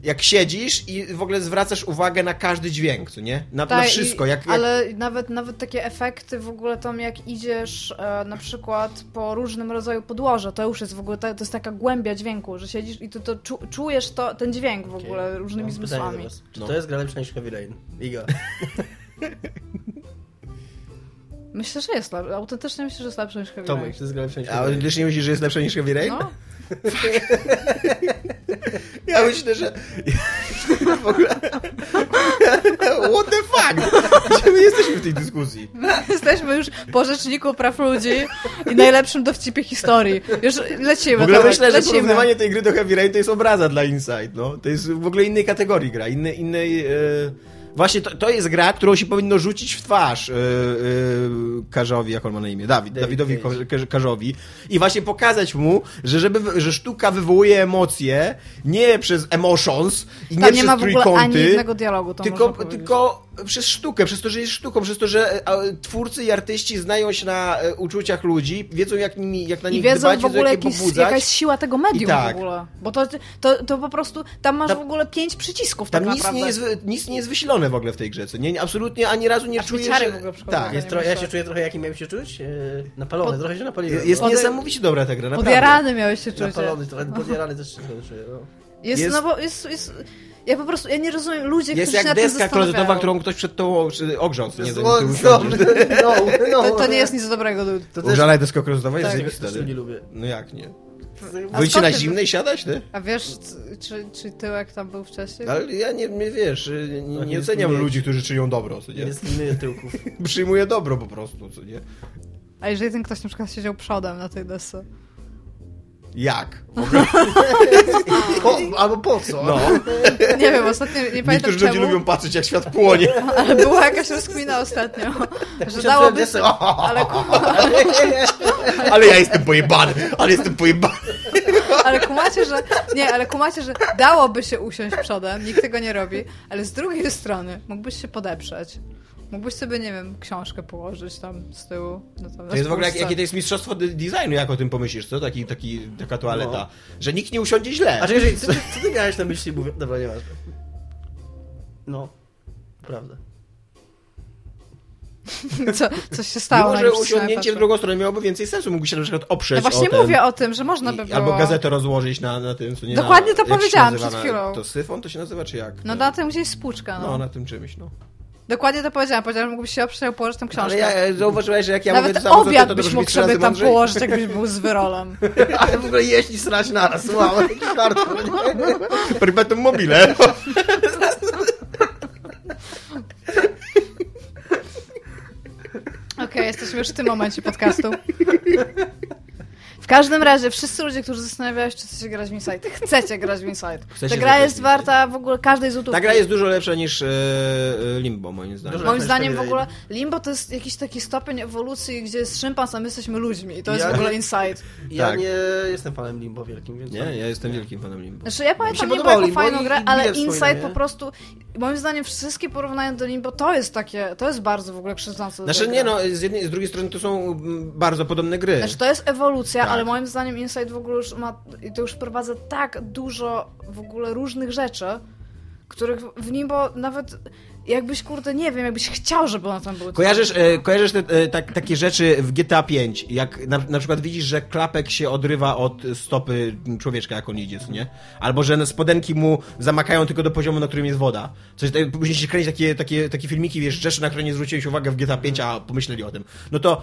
jak siedzisz i w ogóle zwracasz uwagę na każdy dźwięk, co nie? Na, na Tak, wszystko. i- Jak, jak... Ale nawet, nawet takie efekty w ogóle tam jak idziesz e, na przykład po różnym rodzaju podłoże, to już jest w ogóle, ta, to jest taka głębia dźwięku, że siedzisz i ty to czu, czujesz to, ten dźwięk w ogóle różnymi Mam do zmysłami. Czy No. to jest gra lepsza niż Heavy Rain? Iga. Myślę, że jest lepsze. Autentycznie myślę, że jest lepsze niż Heavy Rain. Tomek, to jest gra lepsza niż A Heavy Rain? też nie myślisz, że jest lepsze niż Heavy Rain? No, Ja myślę, że... w ogóle... What the fuck? Gdzie my jesteśmy w tej dyskusji? jesteśmy już po rzeczniku praw ludzi i najlepszym dowcipie historii. Już lecimy. W ogóle Tomek, myślę, że lecimy. porównywanie tej gry do Heavy Rain to jest obraza dla Inside, no. To jest w ogóle innej kategorii gra, innej... innej e... Właśnie to, to jest gra, którą się powinno rzucić w twarz yy, yy, Karzowi, jak on ma na imię, Dawid, David Dawidowi Cage. Karz- Karzowi. I właśnie pokazać mu, że, żeby, że sztuka wywołuje emocje nie przez emotions i nie nie przez ma w ogóle trójkąty, ani jednego dialogu, to tylko, tylko przez sztukę, przez to, że jest sztuką, przez to, że e, a, twórcy i artyści znają się na e, uczuciach ludzi, wiedzą jak, nimi, jak na I nich wiedzą dbać, w ogóle wiedzą jak jakiś, jaka jest siła tego medium I tak. w ogóle. Bo to, to, to po prostu, tam masz Tam- w ogóle pięć przycisków Tam tak nic naprawdę. nie, jest, nic nie jest wysilone w ogóle w tej grze, co nie? Absolutnie ani razu nie czuję, ciary że... w ogóle przychodzą. Tak, Jest nie tro- ja się czuję trochę jakim miałem się czuć? E, Napalony, Pod- trochę się napaliłem. jest no. niesamowicie dobra ta gra, naprawdę. Podjarany miałeś się czuć. Napalony, trochę podjarany też się czuję. No. Jest, Jest- no bo jest, jest... Ja po prostu, ja nie rozumiem ludzi, Jest którzy się jak na tym deska klozetowa, którą ktoś przed tą czy ogrząc, nie wiem, no, no, no. To, to nie jest nic dobrego. To też, Użalaj deska klozetowa, jest Tak. też nie? nie lubię. No jak nie? Skąd na ty- zimnej i siadać, ty? A wiesz, czy, czy tyłek tam był wcześniej? Ale ja nie, nie wiesz, nie, nie nie oceniam jest- ludzi, którzy czynią dobro, co nie? Nie sklinuję tyłków. Przyjmuję dobro po prostu, co nie? A jeżeli ten ktoś na przykład siedział przodem na tej desce? Jak? Po, albo po co? no. Nie wiem, ostatnio nie pamiętam Niektórzy czemu, ludzie lubią patrzeć, jak świat płonie. ale była jakaś rozkmina ostatnio, że Musiałem dałoby się... Ale, Ale ja jestem pojebany, ale jestem pojebany. Ale kumacie, że... Nie, ale kumacie, że dałoby się usiąść przodem, nikt tego nie robi, ale z drugiej strony mógłbyś się podeprzeć. Mógłbyś sobie, nie wiem, książkę położyć tam z tyłu. No tam To jest w ogóle, jak, jakie to jest mistrzostwo de- designu, jak o tym pomyślisz, co? Taki, taki, taka toaleta. No. Że nikt nie usiądzie źle. A czekaj, co, ty- co ty miałeś na myśli? Mówię... Dobra, nieważne. No, prawda. Co, coś się stało. Mimo, że najpierw usiądnięcie w drugą stronę miałoby więcej sensu. Mógłbyś się na przykład oprzeć No właśnie o ten, mówię o tym, że można by było... Albo gazetę rozłożyć na, na tym, co nie Dokładnie na, to powiedziałam przed na- chwilą. To syfon to się nazywa, czy jak? No na tym gdzieś spłuczka, no. No, na tym czymś, no. Dokładnie to powiedziałam. Powiedziałam, że mógłbyś się oprzeć, położyć tam książkę. Ale ja e, zauważyłeś, że jak ja mówię Nawet ty, obiad to byś mógł sobie tam mądrzej. położyć, jakbyś był z wyrolem. Ale w ogóle jeść i srać naraz. Wow, jaki hardcore. nie? Perpetuum mobile. Okej, jesteśmy już w tym momencie podcastu. W każdym razie, wszyscy ludzie, którzy zastanawiają się, czy chcecie grać w Inside, chcecie grać w Inside. Chcecie Ta gra jest warta w ogóle każdej złotówki. Ta gra jest dużo lepsza niż e, e, Limbo, moim zdaniem. Dużo Moim zdaniem w ogóle Limbo to jest jakiś taki stopień ewolucji, gdzie jest szympans, a my jesteśmy ludźmi. I to jest Ja- w ogóle Inside. Ja Tak. nie jestem fanem Limbo wielkim, więc... Nie, ja jestem wielkim fanem Limbo. Znaczy ja pamiętam Limbo jako Limbo fajną i- grę, i ale Inside po nie? prostu, moim zdaniem wszystkie porównania do Limbo to jest takie, to jest bardzo w ogóle krzywdzące. Znaczy nie no, z jednej z drugiej strony to są mm, bardzo podobne gry. Znaczy to jest ewolucja, Tak. Ale moim zdaniem Inside w ogóle już ma, i to już wprowadza tak dużo w ogóle różnych rzeczy, których w Limbo nawet jakbyś, kurde, nie wiem, jakbyś chciał, żeby one tam były. Kojarzysz, e, kojarzysz te, e, tak, takie rzeczy w GTA 5, jak na, na przykład widzisz, że klapek się odrywa od stopy człowieczka, jak on idzie, co nie? Albo, że spodenki mu zamakają tylko do poziomu, na którym jest woda. Coś, tak- później się kręci takie, takie, takie filmiki, wiesz, rzeczy, na które nie zwróciłeś uwagę w GTA 5, a pomyśleli o tym. No to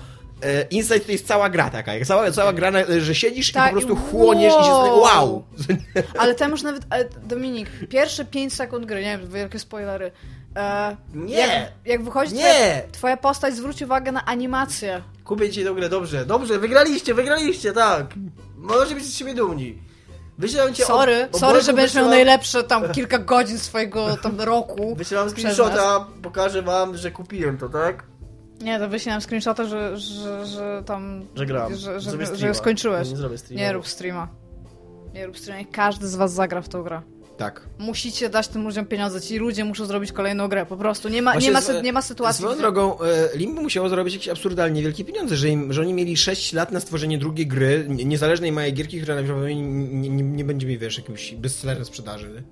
Inside to jest cała gra taka, jak cała, cała gra, na, że siedzisz Tak, i po prostu i chłoniesz i się wow. Ale tam już nawet, ale Dominik, pierwsze 5 sekund gry, nie wiem, wielkie spoilery. E, Nie. Jak, jak wychodzi Nie. Twoja, twoja postać, zwróć uwagę na animację. Kupię ci tę grę, dobrze, dobrze, wygraliście, wygraliście, tak. Możecie być z siebie dumni. Wyślałem cię Sorry, ob- sorry, że będziesz miał najlepsze tam kilka godzin swojego tam roku. Nas. screenshota, pokażę wam, że kupiłem to, tak? Nie, to wyślałem screenshota, że, że, że tam... Że gram. Że, że, że, skończyłeś. Nie zrobię streama. Nie rób streama. Nie rób streama. Każdy z was zagra w tą grę. Tak. Musicie dać tym ludziom pieniądze. Ci ludzie muszą zrobić kolejną grę. Po prostu. Nie ma, Właśnie nie ma, z- sy- nie ma sytuacji. Swoją gdzie- drogą, e, Limbo musiało zarobić jakieś absurdalnie wielkie pieniądze, że, im, że oni mieli 6 lat na stworzenie drugiej gry, nie- niezależnej małej gierki, która najprawdopodobniej nie, nie, nie będzie mi, wiesz, jakimś bestsellerem sprzedaży.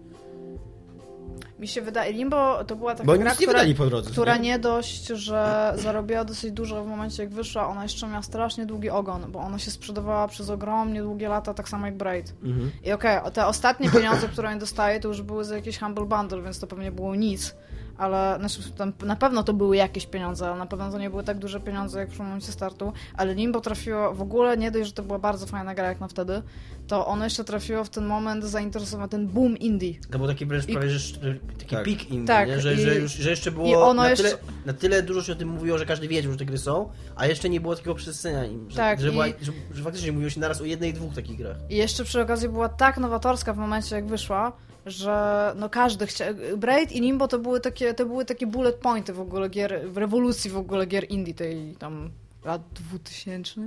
Mi się wydaje, Limbo to była taka Bo gra, nie która, po drodze. która nie? nie dość, że zarobiła dosyć dużo w momencie jak wyszła, ona jeszcze miała strasznie długi ogon, bo ona się sprzedawała przez ogromnie długie lata, tak samo jak Braid. Mhm. I okej, te ostatnie pieniądze, które oni dostaje, to już były za jakiś Humble Bundle, więc to pewnie było nic. Ale znaczy, tam, na pewno to były jakieś pieniądze, ale na pewno to nie były tak duże pieniądze jak w momencie startu. Ale Limbo trafiło w ogóle nie dość, że to była bardzo fajna gra jak na wtedy, to ono jeszcze trafiło w ten moment zainteresowane ten boom indie. To był taki wręcz I- prawie, że taki Tak. pik indie, Tak? Że, i- że, już, że jeszcze było na, jeszcze- tyle, na tyle dużo się o tym mówiło, że każdy wiedział, że te gry są, a jeszcze nie było takiego przestrzenia im, że, Tak, że, była, i- że, że faktycznie mówiło się naraz o jednej, dwóch takich grach. I jeszcze przy okazji była tak nowatorska w momencie, jak wyszła, że no każdy chciał... Braid i Limbo to były takie, to były takie bullet pointy w ogóle gier, w rewolucji w ogóle gier indie tej tam lat 2000.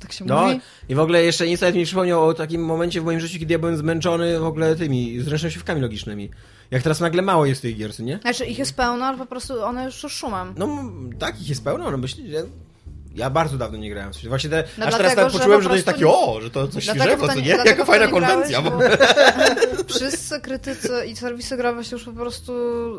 Tak się No mówi? i w ogóle jeszcze Insight mi przypomniał o takim momencie w moim życiu, kiedy ja byłem zmęczony w ogóle tymi zręcznościówkami logicznymi. Jak teraz nagle mało jest tych gier, nie? Znaczy ich jest pełno, ale po prostu one już szumem. No tak, ich jest pełno, no myślę, że... Ja bardzo dawno nie grałem w coś. Właśnie te, No aż teraz dlatego, tak że poczułem, po że to jest takie, o, że to coś świeżego, to nie- Jaka fajna nie grałeś, konwencja. bo Wszyscy krytycy i serwisy growe się już po prostu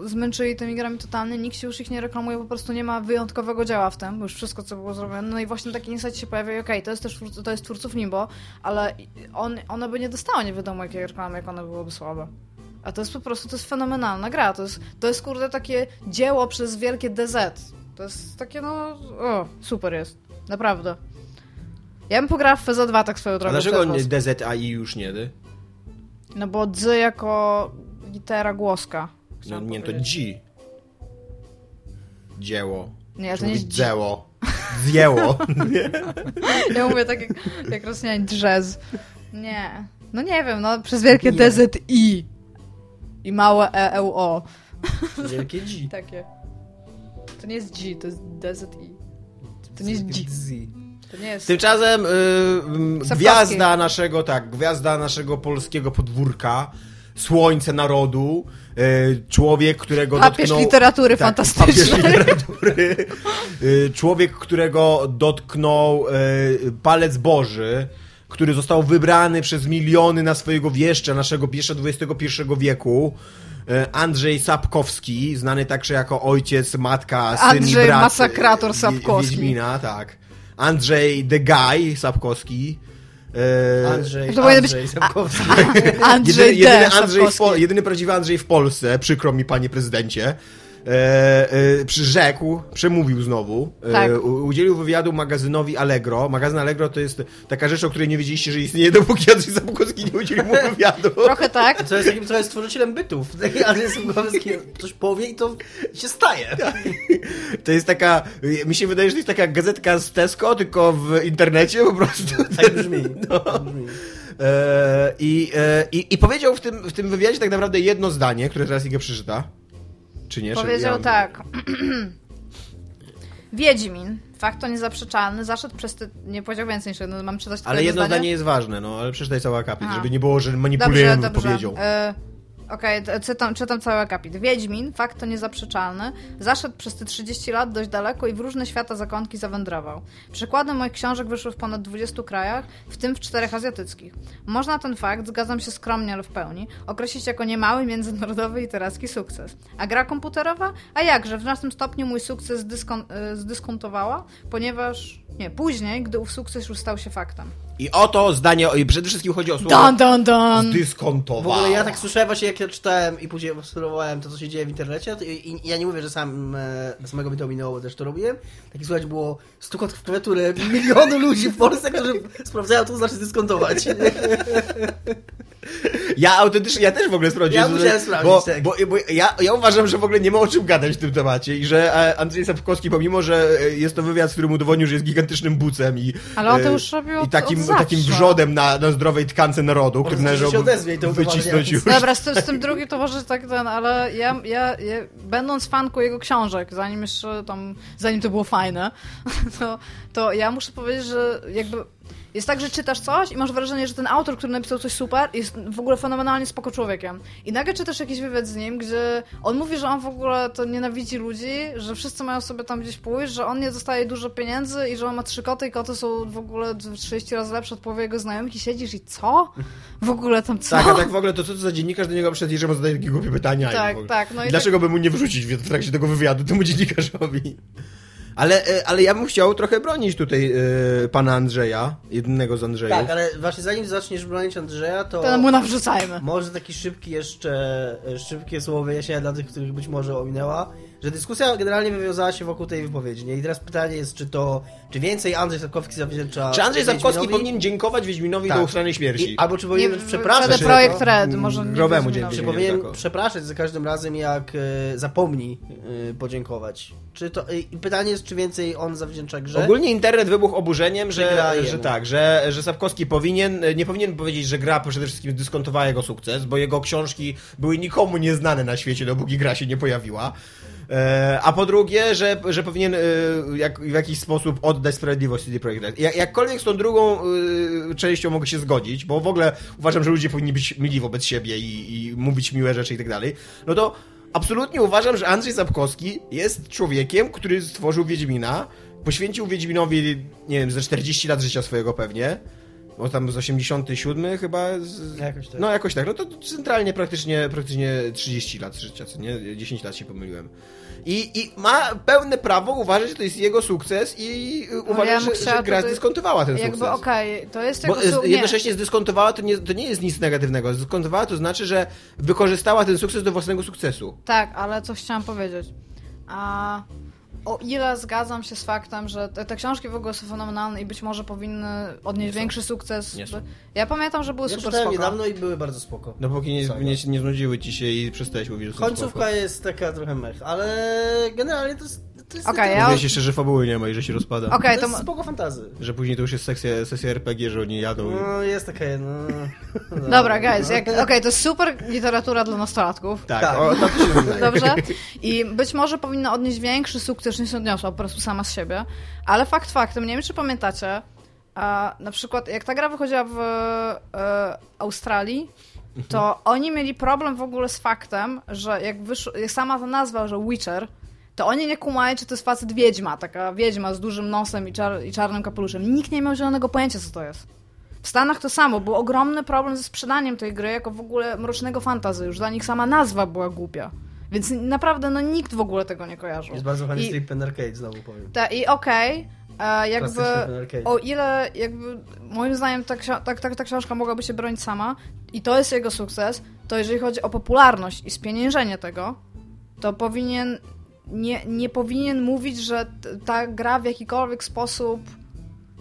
zmęczyli tymi grami totalnie, nikt się już ich nie reklamuje, po prostu nie ma wyjątkowego dzieła w tym, bo już wszystko co było zrobione. No i właśnie taki insight się pojawia i okej, to jest też to jest twórców Limbo, ale on, one by nie dostały nie wiadomo jakiej reklamy, jak one byłyby słabe. A to jest po prostu, to jest fenomenalna gra, to jest, to jest kurde takie dzieło przez wielkie DZ. To jest takie no, o, super jest, naprawdę. Ja bym pograła w FZ2 tak swoją A drogą. dlaczego was. nie DZAI już nie? Ty? No bo dzy jako litera głoska. No nie, to. G. Dzieło. Nie, to nie jest dzi- dzieło. Zjęło. Ja mówię tak jak, jak Rosjanie drzez. Nie. No nie wiem, no przez wielkie Nie. DZI. I małe E, EUO. Wielkie G. Takie. To nie jest G, to jest DZI. To nie jest G. To nie jest... Tymczasem y, y, Sapkowski. gwiazda naszego, tak, gwiazda naszego polskiego podwórka, słońce narodu, y, człowiek, którego Papież dotknął... literatury tak, fantastycznej. Papież literatury. Y, człowiek, którego dotknął y, palec Boży, który został wybrany przez miliony na swojego wieszcza, naszego jeszcze XXI wieku. Y, Andrzej Sapkowski, znany także jako ojciec, matka, syn Andrzej i brat Masakrator y, Sapkowski. Wiedźmina, tak. Andrzej the Guy Sapkowski. E, Andrzej, To powinien być- Andrzej Sapkowski. Andrzej jedyny, jedyny, Andrzej w, Sapkowski. Pol- jedyny prawdziwy Andrzej w Polsce, przykro mi panie prezydencie, e, e, przyrzekł, przemówił znowu, e, Tak. udzielił wywiadu magazynowi Allegro. Magazyn Allegro to jest taka rzecz, o której nie wiedzieliście, że istnieje, dopóki Andrzej Sapkowski nie udzielił mu wywiadu. Trochę tak. To jest takim trochę stworzycielem bytów. Andrzej Sapkowski coś powie i to się staje. To jest taka, mi się wydaje, że to jest taka gazetka z Tesco, tylko w internecie po prostu. Tak brzmi. Tak brzmi. E, i, i, I powiedział w tym, w tym wywiadzie tak naprawdę jedno zdanie, które teraz Iga przeczyta. Czy nie? Powiedział ja- tak. Wiedźmin, fakt to niezaprzeczalny, zaszedł przez te... Nie powiedział więcej niż jedno, mam czytać Ale jedno zdanie? zdanie jest ważne, no ale przeczytaj cały akapit, żeby nie było, że Dobrze, manipulujemy dobrze. wypowiedzią. E, Okej, to czytam, czytam cały akapit. Wiedźmin, fakt to niezaprzeczalny, zaszedł przez te 30 lat dość daleko i w różne świata zakątki zawędrował. Przykłady moich książek wyszły w ponad 20 krajach, w tym w czterech azjatyckich. Można ten fakt, zgadzam się skromnie, ale w pełni, określić jako niemały międzynarodowy literacki sukces. A gra komputerowa? A jakże, w znacznym stopniu mój sukces dyskon, e, zdyskontowała, ponieważ... Nie, później, gdy ów sukces już stał się faktem. I oto zdanie, i przede wszystkim chodzi o słowo Don, don, don! W ogóle ja tak słyszałem właśnie jak ja czytałem i później obserwowałem to, co się dzieje w internecie to i, i ja nie mówię, że sam e, samego mi to minęło, bo też to robiłem. Taki słuchać było stukot w klawiaturę milionu ludzi w Polsce, którzy sprawdzają, co to znaczy dyskontować. Ja autentycznie, ja też w ogóle sprawdziłem. Ja musiałem sprawdzić, bo, tak. bo, bo ja, ja uważam, że w ogóle nie ma o czym gadać w tym temacie i że e, Andrzej Sapkowski, pomimo, że e, jest to wywiad, w którym udowodnił, że jest gigantycznym bucem i, Ale on to e, już robił i takim, od takim wrzodem na, na zdrowej tkance narodu, który to wycisnąć już. Dobra, z tym, z tym drugim to może tak ten, ale ja, ja, ja będąc fanką jego książek, zanim jeszcze tam, zanim to było fajne, to, to ja muszę powiedzieć, że jakby jest tak, że czytasz coś i masz wrażenie, że ten autor, który napisał coś super, jest w ogóle fenomenalnie spoko człowiekiem. I nagle czytasz jakiś wywiad z nim, gdzie on mówi, że on w ogóle to nienawidzi ludzi, że wszyscy mają sobie tam gdzieś pójść, że on nie dostaje dużo pieniędzy i że on ma trzy koty i koty są w ogóle 30 razy lepsze od połowy jego znajomych i siedzisz i co? W ogóle tam co? Tak, a tak w ogóle to co to za dziennikarz do niego przyszedł i że mu zadaje takie głupie pytania. Tak, tak, no i Dlaczego by mu nie wrzucić w trakcie tego wywiadu temu dziennikarzowi? Ale, e, ale ja bym chciał trochę bronić tutaj e, pana Andrzeja, jednego z Andrzejów. Tak, ale właśnie zanim zaczniesz bronić Andrzeja, to... To mu nawrzucajmy. Może taki szybki jeszcze, e, szybkie słowo wyjaśnienia dla tych, których być może ominęła, że dyskusja generalnie wywiązała się wokół tej wypowiedzi, nie? I teraz pytanie jest, czy to, czy więcej Andrzej Sapkowski zawdzięcza Czy Andrzej Sapkowski powinien dziękować Wiedźminowi Tak. do uchrony śmierci? I, albo czy Nie, powinien przepraszać CD za Projekt to? Red, może nie Growemu. Czy Nie powinien tak. przepraszać za każdym razem, jak e, zapomni e, podziękować? Czy to, I pytanie jest, czy więcej on zawdzięcza grze? Ogólnie internet wybuchł oburzeniem, że, że tak, że, że Sapkowski powinien, nie powinien powiedzieć, że gra przede wszystkim dyskontowała jego sukces, bo jego książki były nikomu nieznane na świecie, dopóki gra się nie pojawiła. E, A po drugie, że, że powinien e, jak, w jakiś sposób oddać sprawiedliwość CD Projekt Red. Jak, jakkolwiek z tą drugą e, częścią mogę się zgodzić, bo w ogóle uważam, że ludzie powinni być mili wobec siebie i, i mówić miłe rzeczy i tak dalej, no to absolutnie uważam, że Andrzej Sapkowski jest człowiekiem, który stworzył Wiedźmina, poświęcił Wiedźminowi, nie wiem, ze 40 lat życia swojego pewnie, bo tam z 87 chyba. Z... Jakoś tak. No jakoś tak. No to centralnie praktycznie, praktycznie 30 lat życia, co nie? 10 lat się pomyliłem. I, I ma pełne prawo uważać, że to jest jego sukces i y, uważać, No ja że, że gra zdyskontowała ten Jakby sukces. okej, to jest Bo su- nie. jednocześnie zdyskontowała to nie, to nie jest nic negatywnego. Zdyskontowała to znaczy, że wykorzystała ten sukces do własnego sukcesu. Tak, ale co chciałam powiedzieć. A o ile zgadzam się z faktem, że te, te książki w ogóle są fenomenalne i być może powinny odnieść większy sukces. Nie. Ja pamiętam, że były Ja super spoko. niedawno i były bardzo spoko. Dopóki nie, Saga. nie, nie znudziły ci się i przestałeś mówić, że są spoko. Końcówka jest taka trochę mech, ale generalnie to jest, to jest, to ja- Mówiłeś jeszcze, że fabuły nie ma i że się rozpada. Okej, to to... jest spoko fantazy. Że później to już jest sesja, sesja RPG, że oni jadą. i- No, jest taka jedna. No, Dobra, guys, no. jak... okej, to jest super literatura dla nastolatków. Tak, Tak. O, to się wydaje. Dobrze? I być może powinna odnieść większy sukces niż odniosła po prostu sama z siebie. Ale fakt faktem, nie wiem czy pamiętacie, a na przykład jak ta gra wychodziła w e, Australii, to oni mieli problem w ogóle z faktem, że jak, wyszło, jak sama ta nazwa, że Witcher, to oni nie kumali, czy to jest facet wiedźma, taka wiedźma z dużym nosem i, czar, i czarnym kapeluszem. Nikt nie miał zielonego pojęcia, co to jest. W Stanach to samo, był ogromny problem ze sprzedaniem tej gry jako w ogóle mrocznego fantazy. Już dla nich sama nazwa była głupia. Więc naprawdę no, nikt w ogóle tego nie kojarzył. Jest bardzo fajny strip Pen Arcade, znowu powiem. Ta, I okej, e, jakby o ile jakby moim zdaniem ta, ta, ta, ta książka mogłaby się bronić sama i to jest jego sukces, to jeżeli chodzi o popularność i spieniężenie tego, to powinien nie, nie powinien mówić, że ta gra w jakikolwiek sposób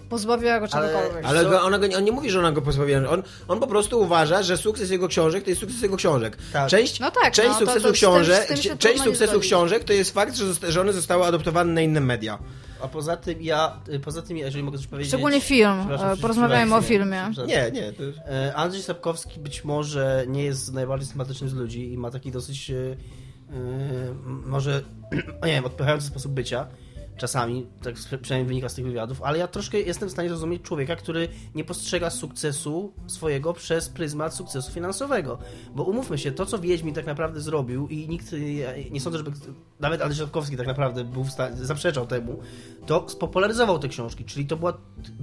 pozbawiła go Ale- czegokolwiek. Ale go, ona go, on nie mówi, że ona go pozbawia. On, on po prostu uważa, że sukces jego książek to jest sukces jego książek. Tak. Część, No tak, część no, sukcesu to książek, tym część sukcesu książek to jest fakt, że, że one zostały adoptowane na inne media. A poza tym ja, y, poza tym, jeżeli mogę coś powiedzieć... Szczególnie film. E, Porozmawiajmy o filmie. Nie, nie. E, Andrzej Sapkowski być może nie jest najbardziej sympatycznym z ludzi i ma taki dosyć, e, może, nie wiem, odpychający sposób bycia. Czasami, tak przynajmniej wynika z tych wywiadów, ale ja troszkę jestem w stanie zrozumieć człowieka, który nie postrzega sukcesu swojego przez pryzmat sukcesu finansowego. Bo umówmy się, to co Wiedźmin tak naprawdę zrobił i nikt, nie sądzę, żeby nawet Andrzej Sapkowski tak naprawdę był w stanie, zaprzeczał temu, to spopularyzował te książki, czyli to była,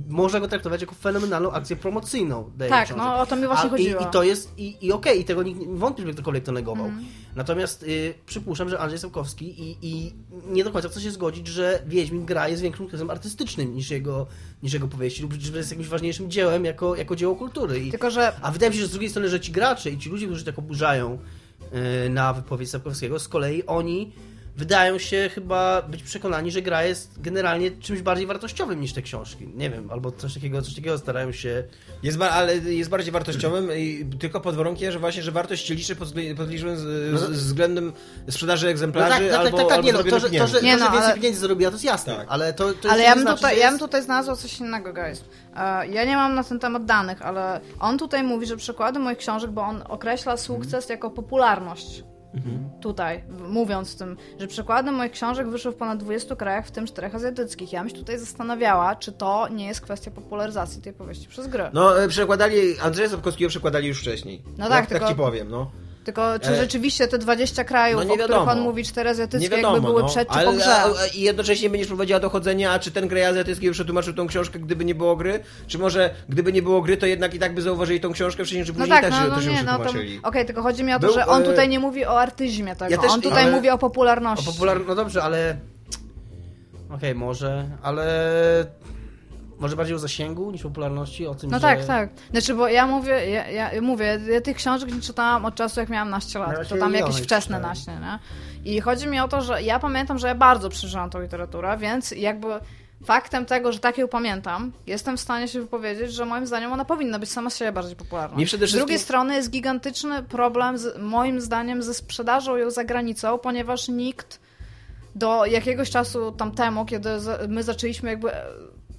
można go traktować jako fenomenalną akcję promocyjną. Tak, książek. no o to mi właśnie A, chodziło. I, I to jest, i, i okej, i tego nikt, wątpię, żeby ktokolwiek to negował. Mhm. Natomiast y, przypuszczam, że Andrzej Sapkowski i, i nie do końca chce się zgodzić, że Wiedźmin gra jest większym sukcesem artystycznym niż jego, niż jego powieści, lub że jest jakimś ważniejszym dziełem jako, jako dzieło kultury. I, Tylko, że a wydaje mi się, że z drugiej strony, że ci gracze i ci ludzie, którzy tak oburzają y, na wypowiedź Sapkowskiego, z kolei oni wydają się chyba być przekonani, że gra jest generalnie czymś bardziej wartościowym niż te książki. Nie wiem, albo coś takiego, coś takiego starają się... Jest, ale jest bardziej wartościowym i tylko pod warunkiem, że właśnie, że wartość się liczy pod, pod liczbą z, z, względem sprzedaży No egzemplarzy tak, tak, albo, tak, tak, albo nie no, to, że, to, pieniędzy. że, Nie to, że no, więcej ale- pieniędzy zarobiła, to jest jasne, Tak. ale to, to Ale ja bym, znaczy, tutaj, że ja bym jest- tutaj znalazła coś innego, guys. Ja nie mam na ten temat danych, ale on tutaj mówi, że przykłady moich książek, bo on określa sukces jako popularność. Tutaj, w- mówiąc tym, że przykłady moich książek wyszły w ponad 20 krajach, w tym czterech azjatyckich. Ja bym się tutaj zastanawiała, czy to nie jest kwestia popularyzacji tej powieści przez grę. No, e, przekładali, Andrzeja Sapkowskiego przekładali już wcześniej. No tak, tak, tylko- tak ci powiem, no. Tylko czy E, rzeczywiście te 20 krajów, no o których wiadomo. on mówi, cztery azjatyckie, wiadomo, jakby były no. przed czy po grze? I jednocześnie będziesz prowadziła dochodzenie, a czy ten graj azjatycki już przetłumaczył tą książkę, gdyby nie było gry? Czy może gdyby nie było gry, to jednak i tak by zauważyli tą książkę wcześniej, czy No później tak, tak, no, no się nie, no. Okej, przetłumaczyli. tylko chodzi mi o to, Był, że on e, tutaj nie mówi o artyzmie tego, Ja też- on tutaj ale- mówi o popularności. O popular... No dobrze, ale... Okej, może, ale... Może bardziej o zasięgu niż popularności, o tym, No że... tak, tak. Znaczy, bo ja mówię, ja, ja mówię, ja tych książek nie czytałam od czasu, jak miałam naście No lat. właśnie To tam jakieś wczesne naśnie, nie? I chodzi mi o to, że ja pamiętam, że ja bardzo przeżyłam tą literaturę, więc jakby faktem tego, że tak ją pamiętam, jestem w stanie się wypowiedzieć, że moim zdaniem ona powinna być sama z siebie bardziej popularna. Przede Z drugiej wszystkim- strony jest gigantyczny problem, z, moim zdaniem, ze sprzedażą ją za granicą, ponieważ nikt do jakiegoś czasu tam temu, kiedy my zaczęliśmy jakby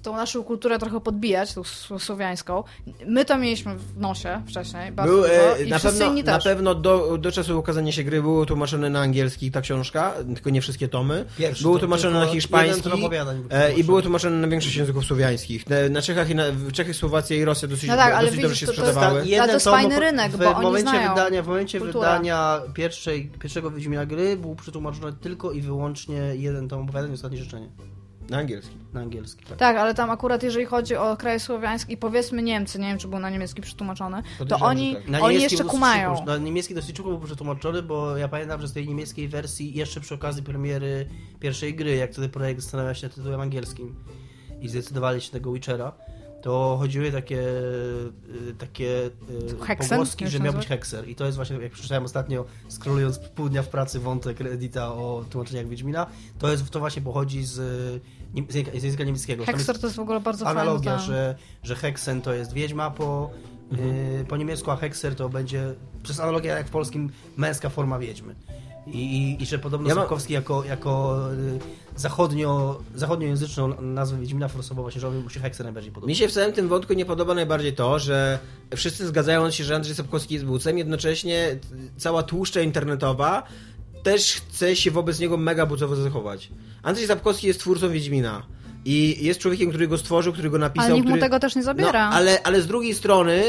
tą naszą kulturę trochę podbijać, tą słowiańską, my to mieliśmy w nosie wcześniej, bardzo Był, dużo, e, i na, pewno, inni na też. pewno do, do czasu ukazania się gry było tłumaczone na angielski ta książka, tylko nie wszystkie tomy. Pierwszy było tom, tłumaczone na hiszpański e, i było tłumaczone na większość języków słowiańskich. Na, na Czechach i na, Czechy, Słowacja i Rosja dosyć, No tak, ale dosyć dobrze widzisz, się to- to jest sprzedawały. tak- Ale to jest tom fajny rynek, w bo oni momencie znają wydania, W momencie kulturę. wydania pierwszej, pierwszego Wiedźmina gry był przetłumaczony tylko i wyłącznie jeden tom opowiadań i ostatnie życzenie Na angielski. na angielski. Tak. Tak, ale tam akurat jeżeli chodzi o kraje słowiańskie i powiedzmy Niemcy, nie wiem czy był na niemiecki przetłumaczony, to oni, tak. Na oni niemiecki jeszcze kumają. Na niemiecki dosyć szybko był przetłumaczony, bo ja pamiętam, że z tej niemieckiej wersji jeszcze przy okazji premiery pierwszej gry, jak wtedy projekt zastanawiał się nad tytułem angielskim i zdecydowali się tego Witchera, to chodziły takie y, takie y, Hexen? pogłoski, że miał być Hexer. I to jest właśnie, jak przeczytałem ostatnio, skrolując pół dnia w pracy wątek Reddita o tłumaczeniach Wiedźmina, to jest to właśnie pochodzi z, z języka- z języka niemieckiego. Hexer to jest w ogóle bardzo analogia, ten- że, że Hexen to jest wiedźma po, y, po niemiecku, a Hexer to będzie, przez analogię jak w polskim, męska forma wiedźmy. I, i, i że podobno Ja mam- Sapkowski jako, jako y, zachodnio, zachodniojęzyczną nazwę Wiedźmina forsował właśnie, że on mu się Hexer najbardziej podoba. Mi się w całym tym wątku nie podoba najbardziej to, że wszyscy zgadzają się, że Andrzej Sapkowski jest bucem, jednocześnie cała tłuszcza internetowa też chce się wobec niego mega bucowo zachować. Andrzej Sapkowski jest twórcą Wiedźmina. I jest człowiekiem, który go stworzył, który go napisał. Ale nikt mu który... tego też nie zabiera. No, ale, ale z drugiej strony